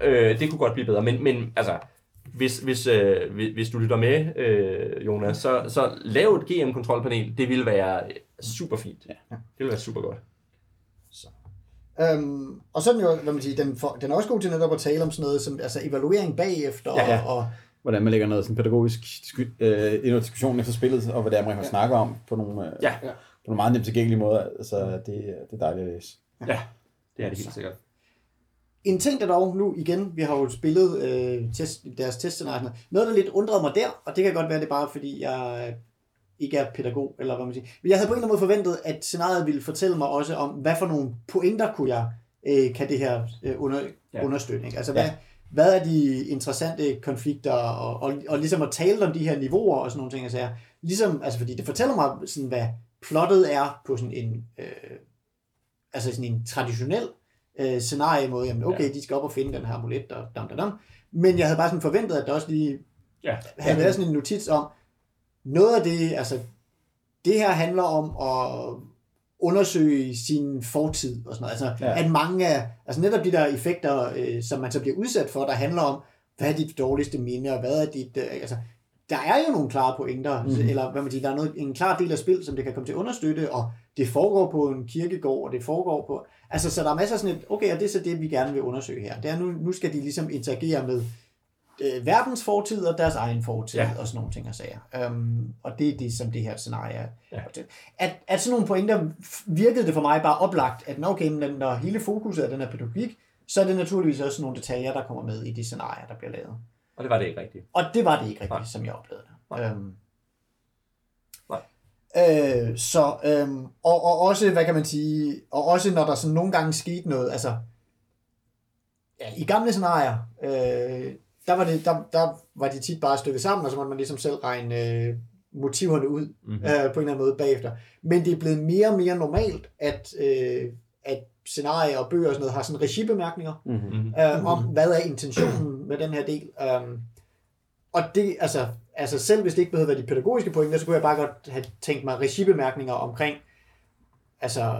Ja. Øh, det kunne godt blive bedre, men, men altså, hvis, hvis, øh, hvis, hvis du lytter med, øh, Jonas, så, så lav et GM-kontrolpanel. Det ville være super fint. Ja. Det ville være super godt. øhm, og så er den jo, hvad man siger, den, for, den er også god til netop at tale om sådan noget som altså evaluering bagefter, Ja, ja. og, hvordan man lægger noget sådan pædagogisk øh, ind i diskussion efter spillet, og hvad det er, man kan ja. snakke om på nogle, øh, Ja. Ja. på nogle meget nemt tilgængelige måder. Altså, det, det er dejligt at læse. Ja, det er det helt sikkert. En ting, der dog nu igen, vi har jo spillet øh, test, deres testscenarier, noget der lidt undrede mig der, og det kan godt være, det er bare fordi, jeg ikke er pædagog, eller hvad man siger. Men jeg havde på en eller anden måde forventet, at scenariet ville fortælle mig også om, hvad for nogle pointer kunne jeg, øh, kan det her øh, under, Ja. ja. understøtte. Ikke? Altså, Ja. hvad, hvad er de interessante konflikter, og, og, og ligesom at tale om de her niveauer og sådan nogle ting, altså, ligesom, altså fordi det fortæller mig, sådan, hvad plottet er på sådan en, øh, altså sådan en traditionel øh, scenarie måde, jamen okay, Ja. de skal op og finde den her amulet, og dam, dam, dam. Men jeg havde bare sådan forventet, at der også lige Ja. havde været sådan en notits om, noget af det, altså, det her handler om at undersøge sin fortid og sådan noget. Altså, ja. at mange af, altså netop de der effekter, øh, som man så bliver udsat for, der handler om, hvad er dit dårligste minde, og hvad er dit, øh, altså, der er jo nogle klare pointer, mm. eller hvad man siger, der er noget, en klar del af spil, som det kan komme til at understøtte, og det foregår på en kirkegård, og det foregår på, altså så der er masser af sådan et, okay, og det er så det, vi gerne vil undersøge her. Det er nu, nu skal de ligesom interagere med øh, verdens fortid og deres egen fortid, Ja. og sådan nogle ting og sager. Um, og det er det, som det her scenarie er. Ja. At, at sådan nogle pointer virkede det for mig bare oplagt, at okay, men når hele fokuset er den her pædagogik, så er det naturligvis også nogle detaljer, der kommer med i de scenarier, der bliver lavet. Og det var det ikke rigtigt. Og det var det ikke rigtigt, Nej. Som jeg oplevede det. Nej. Øhm. Øh, så, øhm, og, og også, hvad kan man sige, og også når der sådan nogle gange skete noget, altså, ja, i gamle scenarier, øh, der, var det, der, der var de tit bare stykket sammen, og så måtte man ligesom selv regne øh, motiverne ud Mhm. øh, på en eller anden måde bagefter. Men det er blevet mere og mere normalt, at, øh, at scenarier og bøger og sådan noget har sådan regibemærkninger, Mm-hmm. Mm-hmm. øh, om, hvad er intentionen med den her del. Um, og det, altså, altså selv hvis det ikke behøver være de pædagogiske pointer, så kunne jeg bare godt have tænkt mig regibemærkninger omkring, altså,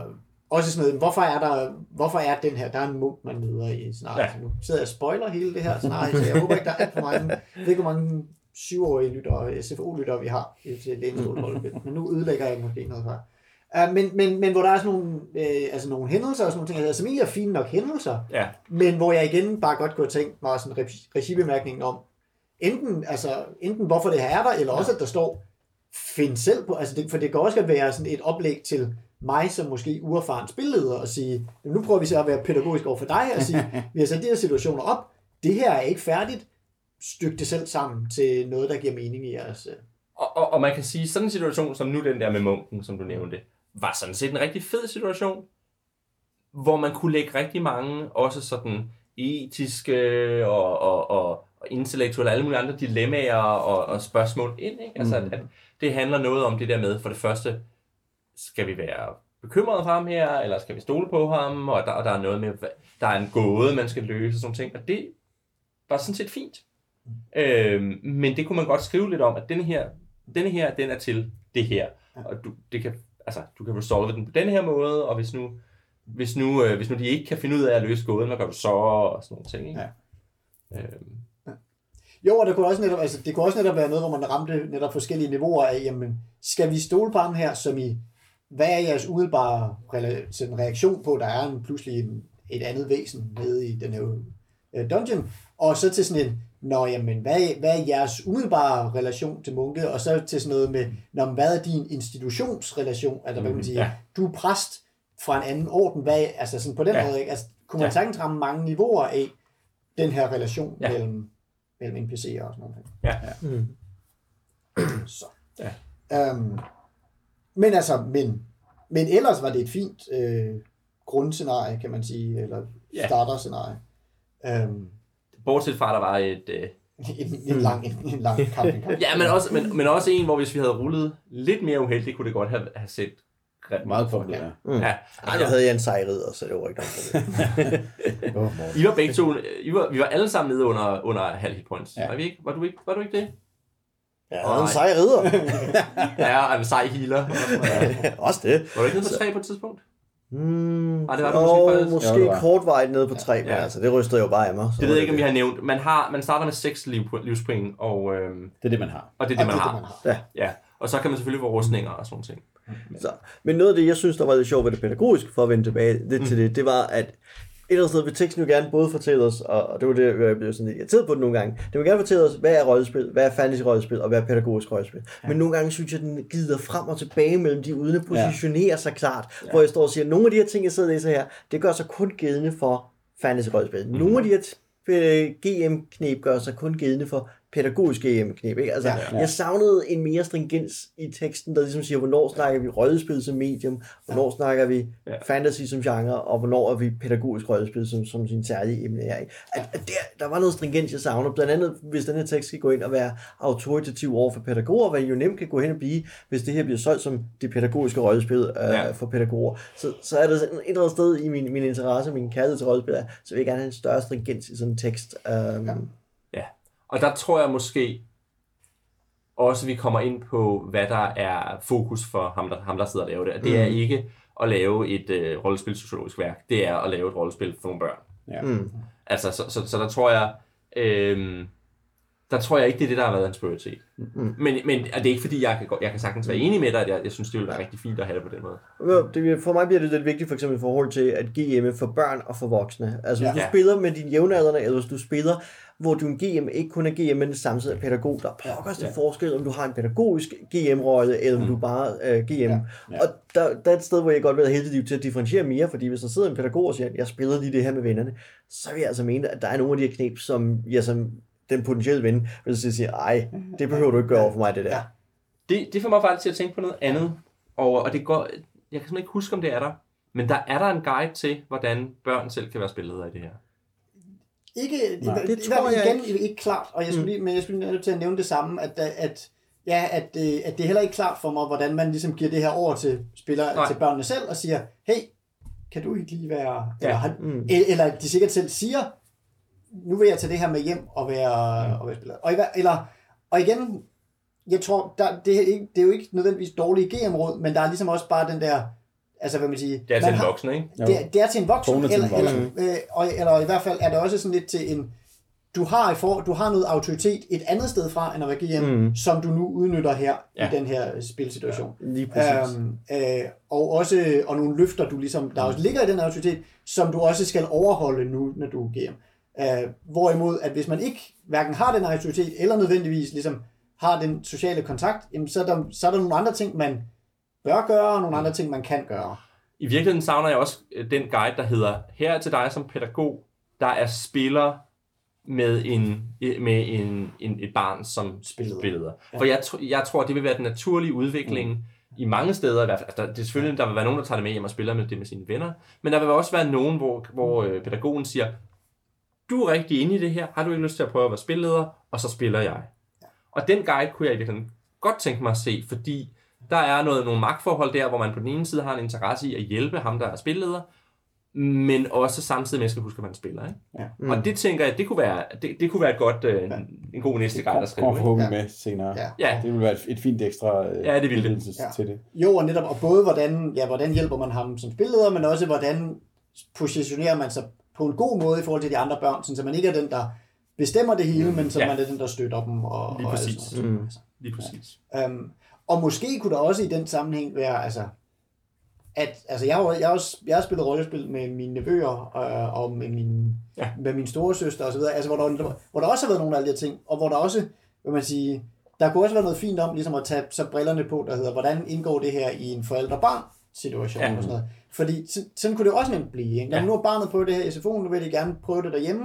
også sådan noget, hvorfor er der, hvorfor er den her, der er en munk, man møder i scenariet. Ja. Nu sidder jeg og spoiler hele det her scenarie, så jeg håber ikke, der er alt for mange, jeg ved ikke, hvor mange syvårige lyttere, SFO-lyttere, vi har til Læneskoleholdet, men nu ødelægger jeg måske noget fra. Uh, men, men, men hvor der er sådan nogle, øh, altså nogle hændelser og sådan nogle ting, altså, som egentlig er fine nok hændelser, Ja, men hvor jeg igen bare godt kunne have tænkt mig sådan en regi- regibemærkning om, enten, altså, enten hvorfor det her er der, eller også at der står, find selv på, altså det, for det kan også godt være sådan et oplæg til mig som måske uerfaren spilleder og sige, "Jamen, nu prøver vi så at være pædagogisk over for dig og sige, [laughs] vi har sat de her situationer op, det her er ikke færdigt, styk det selv sammen til noget, der giver mening i jeres... øh, og, og, og man kan sige, sådan en situation som nu den der med munken, som du nævnte, var sådan set en rigtig fed situation, hvor man kunne lægge rigtig mange, også sådan etiske og, og, og, og intellektuelle, alle mulige andre dilemmaer og, og spørgsmål ind. Ikke? Altså, at, at det handler noget om det der med, for det første, skal vi være bekymrede for ham her, eller skal vi stole på ham, og der, og der er noget med, der er en gåde, man skal løse, og sådan ting, og det var sådan set fint. Øhm, men det kunne man godt skrive lidt om, at denne her, denne her, den er til det her, og du, det kan, altså, du kan resolve den på den her måde, og hvis nu, hvis nu, øh, hvis nu de ikke kan finde ud af at løse gåden, hvad gør du så, og sådan nogle ting, ikke? Ja. Øhm, Jo, og det kunne også netop, altså, det kunne også netop være noget, hvor man ramte netop forskellige niveauer af, jamen, skal vi stole på ham her, som i, hvad er jeres umiddelbare sådan reaktion på, der er en, pludselig en, et andet væsen nede i den her øh, dungeon, og så til sådan en, nå jamen, hvad, er- hvad er jeres umiddelbare relation til munke, og så til sådan noget med, nå, men hvad er din institutionsrelation, altså hvad kan man sige, ja. du er præst fra en anden orden, hvad, altså sådan på den Ja. måde, ikke? Altså, kunne man Ja. sagtens ramme mange niveauer af den her relation Ja. mellem mellem NPC'er og sådan noget. ja. Mm. Så. Ja. Um, men altså, men, men ellers var det et fint øh, grundscenarie, kan man sige, eller Ja. starterscenarie. Um, Bortset fra, at der var et... Øh, en, en, lang, en, en lang campingkamp. ja, men også, men, men også en, hvor hvis vi havde rullet lidt mere uheldigt, kunne det godt have, have set ret Meget godt, ja. Mm. Ja, Ej, nu havde jeg en sej ridder, så det var ikke noget problem. [laughs] Oh, I var begge to, I var, vi var alle sammen nede under, under halv hit points. Ja. Ja. Var, vi ikke? Var, du ikke, var du ikke det? Jeg havde en sej ridder. [laughs] Ja, og en sej healer. [laughs] Også det. Var du ikke nede på tre på et tidspunkt? Mm, Ej, det var du og måske faktisk. måske det var. kortvarigt nede på tre, men Ja. altså, det rystede jo bare af mig. så Det ved jeg ikke, om vi har nævnt. Man, har, man starter med 6 liv, livspoint, og, øhm, Det er det, man har. og det er det, man Og har. det, man har. Ja. Og så kan man selvfølgelig få rustninger og sådan ting. Så, men noget af det, jeg synes, der var lidt sjovt ved det pædagogiske, for at vende tilbage lidt til det, det var, at et eller andet sted vil teksten jo gerne både fortælle os, og det var det, jeg blev sådan irriteret på det nogle gange, det vil gerne fortælle os, hvad er rollespil, hvad er fantasy-rollespil, og hvad er pædagogisk rollespil. Ja. Men nogle gange synes jeg, den gider frem og tilbage mellem de, uden at positionere sig klart, ja. hvor jeg står og siger, nogle af de her ting, jeg sidder og læser her, det gør sig kun gældende for fantasy-rollespil. Mm. Nogle af de her øh, GM-knep gør sig kun gældende for pædagogisk GM-knep. Ikke? Altså, ja, ja. Jeg savnede en mere stringens i teksten, der ligesom siger, hvornår snakker vi rollespil som medium, hvornår snakker vi Ja. fantasy som genre, og hvornår er vi pædagogisk rollespil som, som sin særlige emne er. Ikke? At, at der, der var noget stringens, jeg savner. Blandt andet, hvis den her tekst skal gå ind og være autoritativ over for pædagoger, hvad jo nemt kan gå hen og blive, hvis det her bliver solgt som det pædagogiske rollespil øh, Ja. ja. for pædagoger. Så, så er der sådan et eller andet sted i min, min interesse, min kærlighed til rollespil, så vil jeg gerne have en større stringens i sådan en tekst. Um, ja. Og der tror jeg måske også, vi kommer ind på, hvad der er fokus for ham, der, ham, der sidder og laver det. Og det er ikke at lave et øh, rollespil sociologisk værk. Det er at lave et rollespil for nogle børn. Ja. Mm. Altså, så, så, så der tror jeg, øhm, der tror jeg ikke, det er det, der har været hans prioritet. Mm. Men, men og det er ikke fordi, jeg kan, jeg kan sagtens være enig med dig, at jeg, jeg synes, det ville være rigtig fint at have det på den måde. Det, for mig bliver det lidt vigtigt, for eksempel i forhold til at GM for børn og for voksne. Altså hvis Ja. du spiller med dine jævnaldrende, eller hvis du spiller, hvor du er en GM ikke kun er GM, men samtidig er pædagog, der er pokkers Ja. forskel, om du har en pædagogisk GM-rolle, eller om du bare er GM. Ja. Ja. Og der, der er et sted, hvor jeg godt vil have hele liv til at differentiere mere, fordi hvis der sidder en pædagog og siger, jeg spiller lige det her med vennerne, så vil jeg altså mene, at der er nogle af de her knep, som jeg som den potentielle ven vil sige, ej, det behøver du ikke gøre over for mig, det der. Ja. Det, det får mig faktisk til at tænke på noget andet. Og, og det går, jeg kan simpelthen ikke huske, om det er der. Men der er der en guide til, hvordan børn selv kan være spilledere i det her. Ikke, Nej, det i, tror jeg igen, ikke. ikke klart, og jeg skulle lige, men jeg skulle lige nødt til at nævne det samme, at, at, ja, at, øh, at det er heller ikke klart for mig, hvordan man ligesom giver det her over til spillere, Nej. til børnene selv, og siger, hey, kan du ikke lige være, Ja. eller, han, Mm. eller de sikkert selv siger, nu vil jeg tage det her med hjem og være, Mm. og være spiller. Og, eller, og igen, jeg tror, der, det, er ikke, det er jo ikke nødvendigvis dårlige GM-råd, men der er ligesom også bare den der, altså hvad man siger, Det er til en har- voksen, ikke? Det, er- det er til en voksen, Bogen er til eller, en voksen. Eller, øh, og, eller i hvert fald er det også sådan lidt til en, du har, i for, du har noget autoritet et andet sted fra, end at være GM, mm. som du nu udnytter her ja. Ja. i den her spilsituation. Lige præcis. Øhm, øh, og også og nogle løfter, du ligesom, der også ligger i den autoritet, som du også skal overholde nu, når du er GM. Øh, hvorimod, at hvis man ikke hverken har den autoritet, eller nødvendigvis ligesom har den sociale kontakt, jamen, så, er der, så er der nogle andre ting, man bør gøre, og nogle andre ting, man kan gøre. I virkeligheden savner jeg også øh, den guide, der hedder, her er til dig som pædagog, der er spiller med, en, med en, en, et barn som Spilleder. spilleder. For jeg, jeg tror, det vil være den naturlige udvikling mm. i mange steder i hvert fald. Altså, der, det er selvfølgelig, der vil være nogen, der tager det med hjem og spiller med det med sine venner, men der vil også være nogen, hvor, hvor øh, pædagogen siger, du er rigtig inde i det her, har du ikke lyst til at prøve at være spilleder, og så spiller jeg. Og den guide kunne jeg i virkeligheden godt tænke mig at se, fordi der er noget, nogle magtforhold der, hvor man på den ene side har en interesse i at hjælpe ham, der er spilleder, men også samtidig med, at man skal huske, at man spiller. Ikke? Ja. Mm. Og det tænker jeg, det kunne være, det, det kunne være et godt, øh, en, en god næste guide at skrive. Kommer Ikke? forhåbentlig Ja. med senere. Ja. Ja, Det vil være et, et fint ekstra øh, Ja, det vil det. Ja. til det. Jo, og netop, og både hvordan, ja, hvordan hjælper man ham som spilleder, men også hvordan positionerer man sig på en god måde i forhold til de andre børn, sådan, så man ikke er den, der bestemmer det hele, men så Ja. man er den, der støtter dem. Og, Lige og præcis. sådan noget. Altså. lige præcis. Um, og måske kunne der også i den sammenhæng være, altså, at, altså jeg har, jeg har, også, jeg har spillet rollespil med mine nevøer øh, og med min, ja. Ja. med min store søster og så videre, altså hvor der, hvor der også har været nogle af de her ting, og hvor der også, vil man sige, der kunne også være noget fint om, ligesom at tage så brillerne på, der hedder, hvordan indgår det her i en forældre-barn situation ja. Og sådan noget. Fordi så- sådan kunne det jo også nemt blive. Ikke? Når Ja. nu har barnet prøvet det her i SFO'en, nu vil de gerne prøve det derhjemme,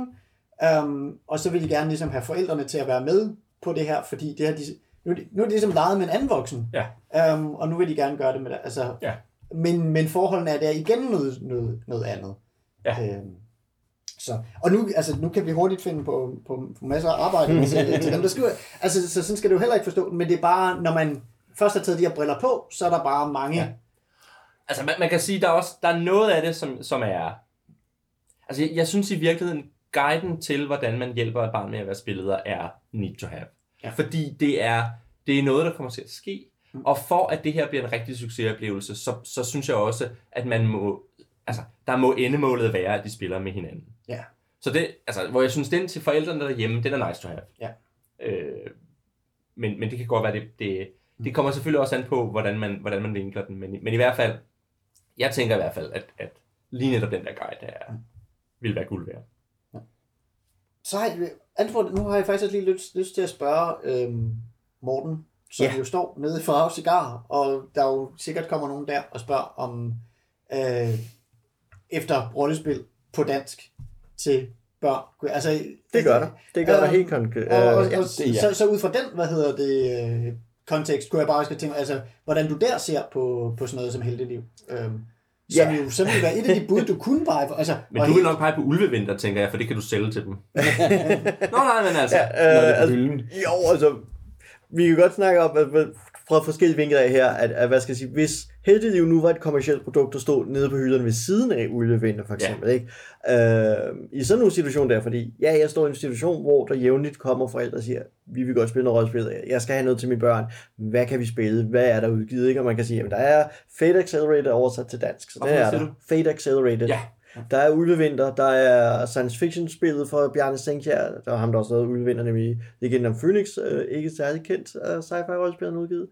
um, og så vil de gerne ligesom have forældrene til at være med på det her, fordi det her, de, nu, er nu er de ligesom leget med en anden voksen, Ja. um, og nu vil de gerne gøre det med det. Altså, Ja. men, men forholdene er der igen noget, noget, noget andet. Ja. Øhm, så, og nu, altså, nu kan vi hurtigt finde på, på, på masser af arbejde til, til dem, der skriver. Altså, så sådan skal du heller ikke forstå det, men det er bare, når man først har taget de her briller på, så er der bare mange. Ja. Altså, man, man kan sige, der er også der er noget af det, som, som er... Altså, jeg, jeg synes i virkeligheden, guiden til, hvordan man hjælper et barn med at være spilleder, er need to have. Ja. Fordi det er, det er noget, der kommer til at ske. Og for at det her bliver en rigtig succesoplevelse, så, så synes jeg også, at man må... Altså, der må endemålet være, at de spiller med hinanden. Ja. Så det, altså, hvor jeg synes, den til forældrene derhjemme, den er nice to have. Ja. Øh, men, men det kan godt være, det, det, det kommer selvfølgelig også an på, hvordan man, hvordan man vinkler den. Men, men i hvert fald, jeg tænker i hvert fald, at, at lige netop den der guide der vil være guld værd. Så har jeg, Antwort, nu har jeg faktisk lige lyst, lyst til at spørge øhm, Morten, som Ja. ja. jo står nede for Rav Cigar, og der jo sikkert kommer nogen der og spørger om øh, efter rollespil på dansk til børn. Altså, Det gør der. Det gør der Øhm, helt konkret. Og, og, Øh, ja. og, det er ja. så, så ud fra den, hvad hedder det, øh, kontekst, kunne jeg bare skal tænke, altså, hvordan du der ser på, på sådan noget som heldeliv. Øhm, som Ja. jo så vil være et af de bud, du kunne pege på. Altså, Men du vil helt- nok pege på ulvevinter, tænker jeg, for det kan du sælge til dem. [laughs] Nå nej, men altså. Ja, Når det øh, er på altså, jo, altså, vi kan godt snakke om, at fra forskellige vinkler af her, at, at hvad skal jeg sige, hvis Heldeliv nu var et kommersielt produkt, der stod nede på hylderne ved siden af Ulvevinter for eksempel, ja. ikke? Øh, I sådan nogle situationer der, fordi ja, jeg står i en situation, hvor der jævnligt kommer forældre og siger, vi vil godt spille noget rollespil, jeg skal have noget til mine børn, hvad kan vi spille, hvad er der udgivet, ikke? Og man kan sige, at der er Fate Accelerated oversat til dansk, så det er der. du? Fate Accelerated. Ja. Der er Ulvevinter, der er science fiction spillet for Bjarne Senkjær, der er ham der også lavet Ulvevinter, nemlig Legenden om Phoenix, øh, ikke særlig kendt uh, sci-fi rollespil han har udgivet.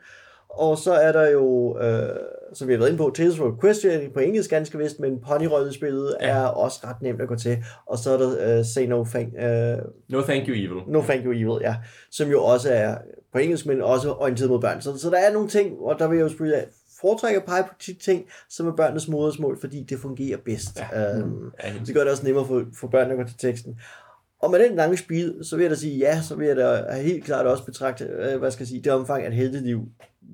Og så er der jo, øh, som vi har været inde på, Tales from Question på engelsk ganske vist, men ponyrollespillet ja. er også ret nemt at gå til. Og så er der uh, Say No Thank, uh, No thank you evil. no Thank You Evil, ja, som jo også er på engelsk, men også orienteret mod børn. Så, så der er nogle ting, og der vil jeg jo selvfølgelig foretrække at pege på de ting, som er børnenes modersmål, fordi det fungerer bedst. Ja. Ja. Um, Ja, det gør det også nemmere for, for børn at gå til teksten. Og med den lange spil, så vil jeg da sige ja, så vil jeg da helt klart også betragte, øh, hvad skal jeg sige, det omfang, at Heldeliv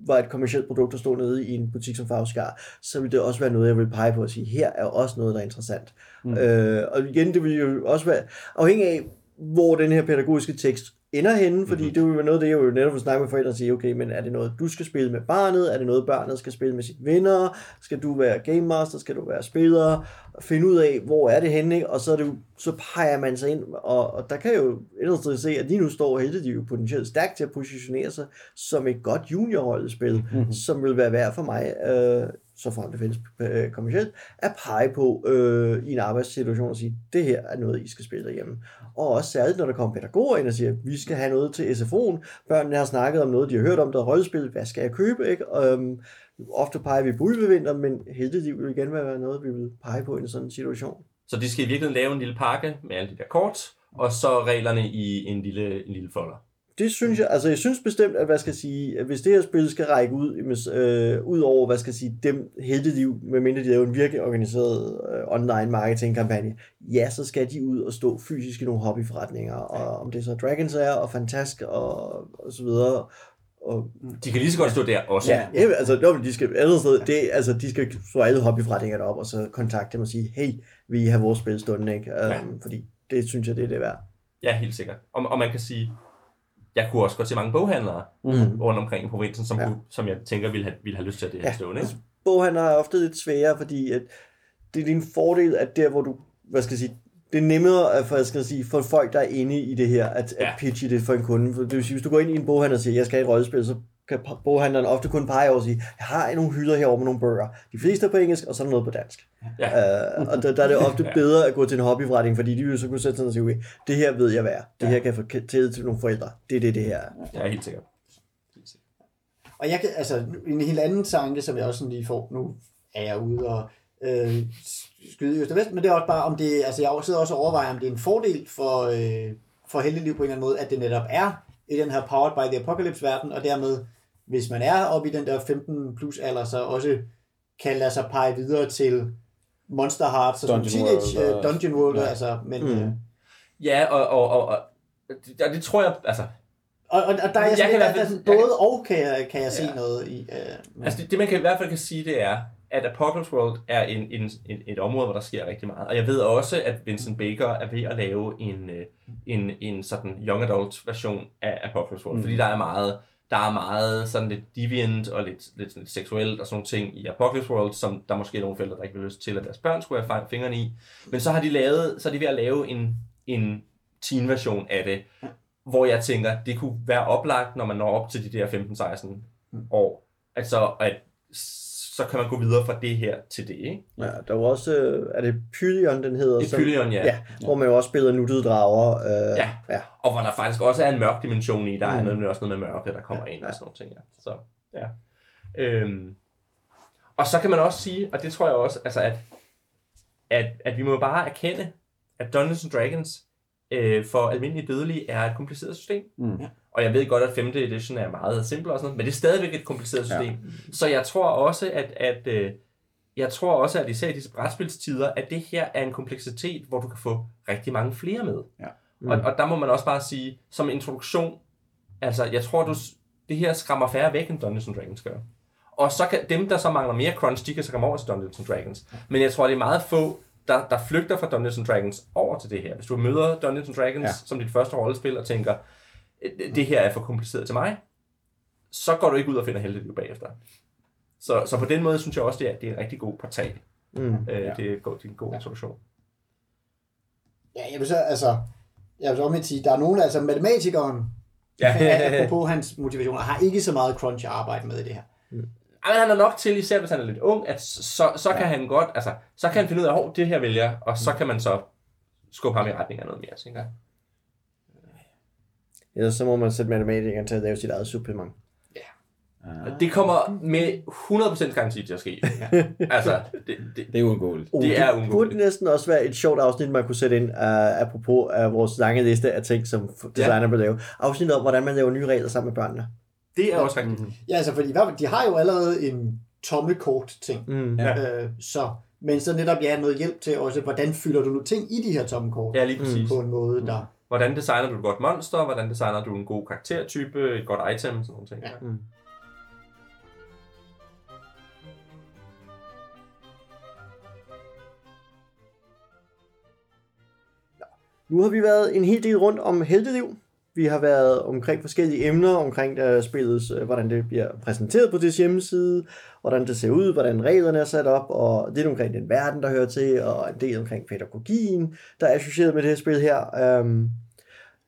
var et kommersielt produkt, der stod nede i en butik som Favskar, så vil det også være noget, jeg vil pege på at sige, her er også noget, der er interessant. Mm. Øh, og igen, det vil jo også være afhængig af, hvor den her pædagogiske tekst ender henne, fordi mm-hmm. det vil være noget det, jeg jo netop vil snakke med forældre og sige, okay, men er det noget, du skal spille med barnet? Er det noget, barnet skal spille med sine venner? Skal du være game master? Skal du være spiller? Finde ud af, hvor er det henne, ikke? og så, er det jo, så peger man sig ind, og, og der kan jeg jo et eller andet sted se, at lige nu står Heldig jo potentielt stærkt til at positionere sig som et godt juniorrollespil, mm-hmm. som vil være værd for mig. Øh, så frem det findes øh, kommercielt, at pege på øh, i en arbejdssituation og sige, det her er noget, I skal spille derhjemme. Og også særligt, når der kommer pædagoger ind og siger, vi skal have noget til SFO'en, børnene har snakket om noget, de har hørt om, der er rollespil, hvad skal jeg købe, ikke? Og, øhm, ofte peger vi på ulvevinter, men heldigvis vil igen være noget, vi vil pege på i en sådan situation. Så de skal i virkeligheden lave en lille pakke med alle de der kort, og så reglerne i en lille, en lille folder. Det synes jeg, altså jeg synes bestemt, at hvad skal jeg sige, at hvis det her spil skal række ud, øh, ud over, hvad skal jeg sige, dem helteliv, medmindre de laver en virkelig organiseret øh, online marketing kampagne, ja, så skal de ud og stå fysisk i nogle hobbyforretninger, og om det så Dragons er, og Fantask, og, og så videre, og, De kan lige så godt stå der også. ja, ja, altså, nå, men de skal andet sted, det, altså, de skal slå alle hobbyforretninger op, og så kontakte dem og sige, hey, vi have vores spil stående, ikke? Um, Ja. Fordi det synes jeg, det er det værd. ja helt sikkert. Og, og man kan sige, jeg kunne også gå til mange boghandlere Mm. rundt omkring i provinsen, som, Ja. kunne, som jeg tænker ville have, ville have lyst til at det her Ja. stående. Ikke? boghandler er ofte lidt sværere, fordi at det er din fordel, at der, hvor du, hvad skal jeg sige, det er nemmere at, for, jeg skal sige, for folk, der er inde i det her, at. Ja. at pitche det for en kunde. For det vil sige, hvis du går ind i en boghandler og siger, jeg skal have et rollespil, så kan boghandleren ofte kun pege over og sige, jeg har nogle hylder herovre med nogle bøger. De fleste er på engelsk, og så er der noget på dansk. Ja. Uh, og der, der er det ofte [laughs] bedre at gå til en hobbyforretning, fordi de vil så kunne sætte sig ned og sige, okay, det her ved jeg hvad er. Det Ja. her kan jeg fortælle til nogle forældre. Det er det, det her er. Ja, helt sikkert. Helt sikkert. Og jeg kan, altså, en helt anden tanke, som jeg også sådan lige får, nu er jeg ude og øh, skyde i øst og vest, men det er også bare, om det, altså jeg sidder også og overvejer, om det er en fordel for, øh, for heldigeliv på en eller anden måde, at det netop er i den her Powered by the Apocalypse-verden, og dermed, hvis man er oppe i den der 15 plus alder, så også kan lade sig pege videre til Monster Hearts og Dungeon Teenage World øh, og- Dungeon World, Ja. altså, men, Mm. øh, Ja, og, og, og, og det, og det tror jeg, altså, og, og, og der er jeg, Jeg sådan, kan der, hvert der, sådan, jeg både og kan jeg, kan jeg se Ja. noget i. Øh, men- altså det, det man kan i hvert fald kan sige, det er, at Apocalypse World er en, en, en, et område, hvor der sker rigtig meget. Og jeg ved også, at Vincent Baker er ved at lave en, øh, en, en sådan young adult version af Apocalypse World, mm. fordi der er meget der er meget sådan lidt deviant og lidt, lidt, lidt seksuelt og sådan nogle ting i Apocalypse World, som der måske er nogle forældre, der ikke vil lyst til, at deres børn skulle have fingrene i. Men så har de lavet, så er de ved at lave en, en teen-version af det, hvor jeg tænker, det kunne være oplagt, når man når op til de der 15-16 år, altså at så kan man gå videre fra det her til det, ikke? Ja, der er jo også, øh, er det Pylion, den hedder? Det er Pylion, ja. Ja, hvor man jo også spiller nuttede drager. Øh, Ja. ja. Og hvor der faktisk også er en mørk dimension i, der er Mm. nemlig også noget med mørke, der kommer ind Ja. og sådan nogle ting. Ja. Så, ja. Øhm. Og så kan man også sige, og det tror jeg også, altså at, at, at vi må bare erkende, at Dungeons and Dragons øh, for almindelige dødelige er et kompliceret system. Mm. Og jeg ved godt, at 5. edition er meget simpel og sådan noget, men det er stadigvæk et kompliceret system. Ja. Så jeg tror også, at, at øh, jeg tror også, at især i disse brætspilstider, at det her er en kompleksitet, hvor du kan få rigtig mange flere med. Ja. Mm. Og, og der må man også bare sige, som introduktion, altså jeg tror, du, det her skræmmer færre væk, end Dungeons and Dragons gør. Og så kan dem, der så mangler mere crunch, de kan så komme over til Dungeons and Dragons. Men jeg tror, det er meget få, der, der flygter fra Dungeons and Dragons over til det her. Hvis du møder Dungeons and Dragons Ja. som dit første rollespil og tænker, "Øh, det her er for kompliceret til mig, så går du ikke ud og finder heldigt bagefter. Så, så på den måde synes jeg også, det er, det er en rigtig god portal. Mm. Øh, Ja. det, er, det er en god introduktion. Ja, jeg vil så, altså, jeg vil så omvendt sige, der er nogen, altså matematikeren, Ja. [laughs] apropos hans motivationer, har ikke så meget crunch at arbejde med i det her. Ej, men han er nok til, især hvis han er lidt ung, at så, så kan han godt, altså, så kan han finde ud af, at det her vælger, og så kan man så skubbe ham i retning af noget mere, tænker jeg. Ellers så må man sætte matematikeren til at lave sit eget supplement. Og Det kommer med 100% garanti til at ske. Ja. [laughs] Altså, det, det, Det er uundgåeligt. Oh, Det er burde uundgåeligt. næsten også være et sjovt afsnit, man kunne sætte ind, uh, apropos af vores lange liste af ting, som designer vil lave. Afsnit om, hvordan man laver nye regler sammen med børnene. Det er også rigtigt. Ja, altså, fordi hvad- de har jo allerede en tommekort-ting. Mm. Ja. Øh, så, men så netop, ja, noget hjælp til også, hvordan fylder du nu ting i de her tommekort? Ja, lige præcis. På en måde, der... Hvordan designer du et godt monster? Hvordan designer du en god karaktertype? Et godt item? Sådan nogle ting. Ja. Mm. Nu har vi været en hel del rundt om helteliv. Vi har været omkring forskellige emner, omkring der spillets, øh, hvordan det bliver præsenteret på dets hjemmeside, hvordan det ser ud, hvordan reglerne er sat op, og lidt omkring den verden, der hører til, og en del omkring pædagogien, der er associeret med det her spil her. Um,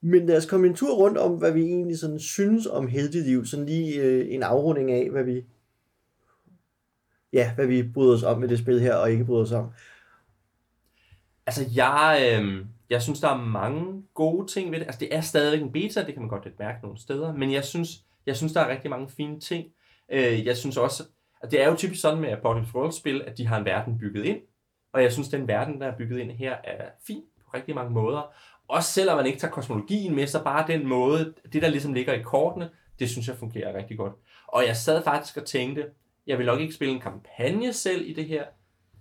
men lad os komme en tur rundt om, hvad vi egentlig sådan synes om helteliv, sådan lige øh, en afrunding af, hvad vi ja, hvad vi bryder os om med det spil her, og ikke bryder os om. Altså, jeg, øh, jeg synes, der er mange gode ting ved det. Altså, det er stadigvæk en beta, det kan man godt lidt mærke nogle steder, men jeg synes, jeg synes der er rigtig mange fine ting. Øh, jeg synes også, at det er jo typisk sådan med Apocalypse World-spil, at de har en verden bygget ind, og jeg synes, den verden, der er bygget ind her, er fin på rigtig mange måder. Også selvom man ikke tager kosmologien med, så bare den måde, det der ligesom ligger i kortene, det synes jeg fungerer rigtig godt. Og jeg sad faktisk og tænkte, jeg vil nok ikke spille en kampagne selv i det her,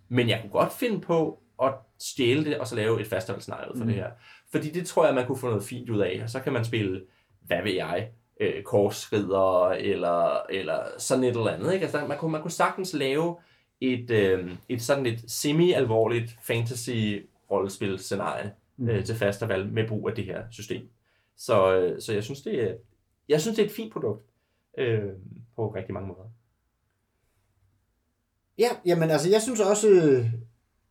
men jeg kunne godt finde på at stjæle det, og så lave et fastholdsscenarie for mm. det her. Fordi det tror jeg, man kunne få noget fint ud af. Og så kan man spille, hvad ved jeg, øh, korsrider, eller, eller sådan et eller andet. Ikke? Altså, man, kunne, man kunne sagtens lave et, øh, et sådan et semi-alvorligt fantasy-rollespil-scenarie mm. øh, til festival med brug af det her system. Så, øh, så jeg synes, det er, jeg synes, det er et fint produkt øh, på rigtig mange måder. Ja, jamen altså, jeg synes også, øh,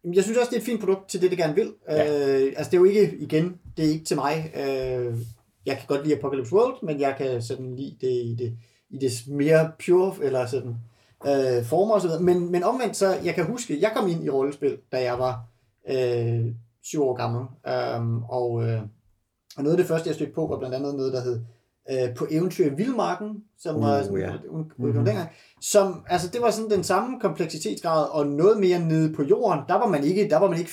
jeg synes også, det er et fint produkt til det, det gerne vil. Ja. Øh, altså, det er jo ikke, igen, det er ikke til mig. Øh, jeg kan godt lide Apocalypse World, men jeg kan sådan lide det i det, i det mere pure, eller sådan, øh, former og så videre. Men, men omvendt, så jeg kan huske, jeg kom ind i rollespil, da jeg var øh, syv år gammel. Um, og, øh, og noget af det første, jeg stødte på, var blandt andet noget, der hed øh, På eventyr i Vildmarken, som uh, var sådan, ja. un, mm-hmm. dengang. Som, altså, det var sådan den samme kompleksitetsgrad, og noget mere nede på jorden. Der var man ikke, der var man ikke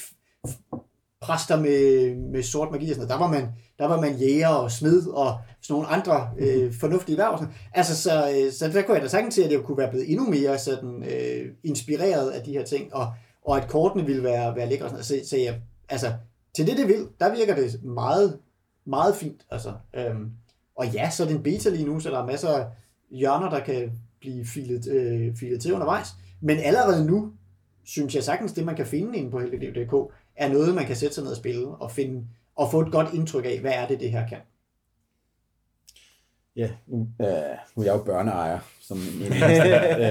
præster med, med sort magi og sådan noget. Der var man, der var man jæger og smed og sådan nogle andre øh, fornuftige værv. Sådan. Altså, så, øh, så der kunne jeg da sagtens se, at jeg kunne være blevet endnu mere sådan, øh, inspireret af de her ting, og, og at kortene ville være, være lækre. Sådan. Så, så jeg, altså, til det, det vil, der virker det meget, meget fint. Altså, øhm, og ja, så er det en beta lige nu, så der er masser af hjørner, der kan blive filet, øh, filet til undervejs. Men allerede nu, synes jeg sagtens, det man kan finde inde på heldigdk, er noget, man kan sætte sig ned og spille og, finde, og få et godt indtryk af, hvad er det, det her kan. Ja, nu, øh, nu er jeg jo børneejer. Som en,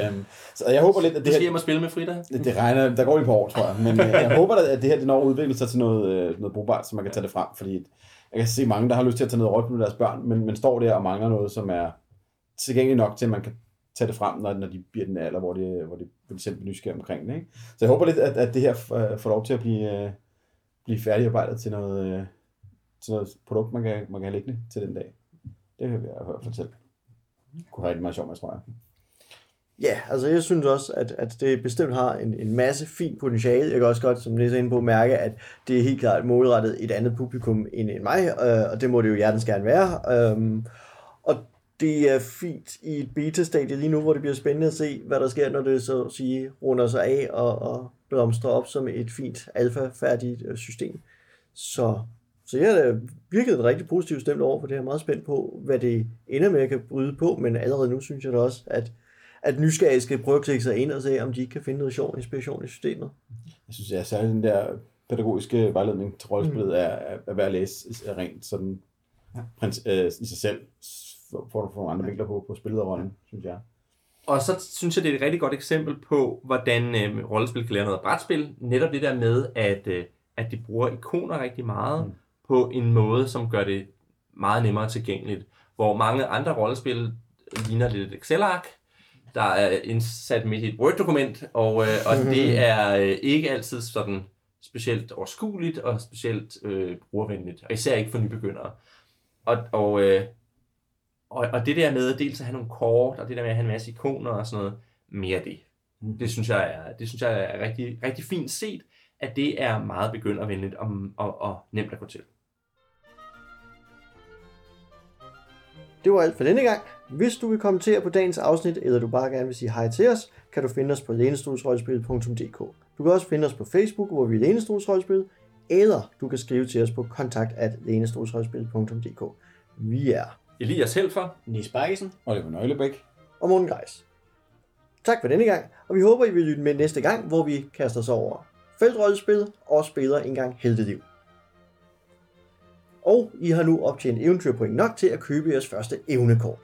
øhm, så jeg håber lidt, at Du det skal her... hjem og spille med Frida. Det, det regner, der går lige på år, tror jeg. Men øh, jeg [laughs] håber, at det her det når at udvikle sig til noget, øh, noget brugbart, så man kan tage det frem. Fordi jeg kan se mange, der har lyst til at tage noget rødt med deres børn, men, men står der og mangler noget, som er tilgængeligt nok til, at man kan tage det frem, når, når de bliver den alder, hvor de, hvor de, hvor de selv bliver nysgerrige omkring det. Ikke? Så jeg håber lidt, at, at det her øh, får lov til at blive, øh, blive færdigarbejdet til noget, øh, til noget produkt, man kan, man kan have liggende til den dag. Det vil jeg i hvert fald selv. Kunne have rigtig meget sjovt med, tror jeg. Ja, altså jeg synes også, at, at det bestemt har en, en masse fin potentiale. Jeg kan også godt, som læser ind på, mærke, at det er helt klart målrettet et andet publikum end, end mig, øh, og det må det jo hjertens gerne være. Øhm, og det er fint i et beta-stadie lige nu, hvor det bliver spændende at se, hvad der sker, når det så at sige runder sig af og, og blomstrer op som et fint alfa-færdigt øh, system. Så, så jeg er virkelig rigtig positivt stemt over for det er meget spændt på, hvad det ender med at kan bryde på, men allerede nu synes jeg da også, at, at nysgerrige skal prøve at klikke sig ind og se, om de ikke kan finde noget sjov inspiration i systemet. Jeg synes, at særligt den der pædagogiske vejledning til rollespillet mm. er, er, værd at læse er rent sådan ja. prins, øh, i sig selv. Får du nogle andre vinkler på, på spillet og rollen, synes jeg. Og så synes jeg, det er et rigtig godt eksempel på, hvordan øh, rollespil kan lære noget af brætspil. Netop det der med, at, øh, at de bruger ikoner rigtig meget mm. på en måde, som gør det meget nemmere tilgængeligt. Hvor mange andre rollespil ligner lidt et Excel-ark, der er indsat midt i et Word-dokument, og, øh, og det er øh, ikke altid sådan specielt overskueligt og specielt øh, brugervenligt, og især ikke for nybegyndere. Og, og, øh, og, og det der med dels at have nogle kort, og det der med at have en masse ikoner og sådan noget, mere det. Det synes jeg er, det synes jeg er rigtig, rigtig fint set, at det er meget begyndervenligt og, og, og nemt at gå til. Det var alt for denne gang. Hvis du vil kommentere på dagens afsnit, eller du bare gerne vil sige hej til os, kan du finde os på lænestolsrollespil.dk. Du kan også finde os på Facebook, hvor vi er Lænestolsrollespil, eller du kan skrive til os på kontakt at Vi er Elias Helfer, Nis Bakkesen. Oliver Nøglebæk. og Morten Geis. Tak for denne gang, og vi håber, I vil lytte med næste gang, hvor vi kaster os over feltrollespil og spiller en gang helteliv. Og I har nu optjent eventyrpoint nok til at købe jeres første evnekort.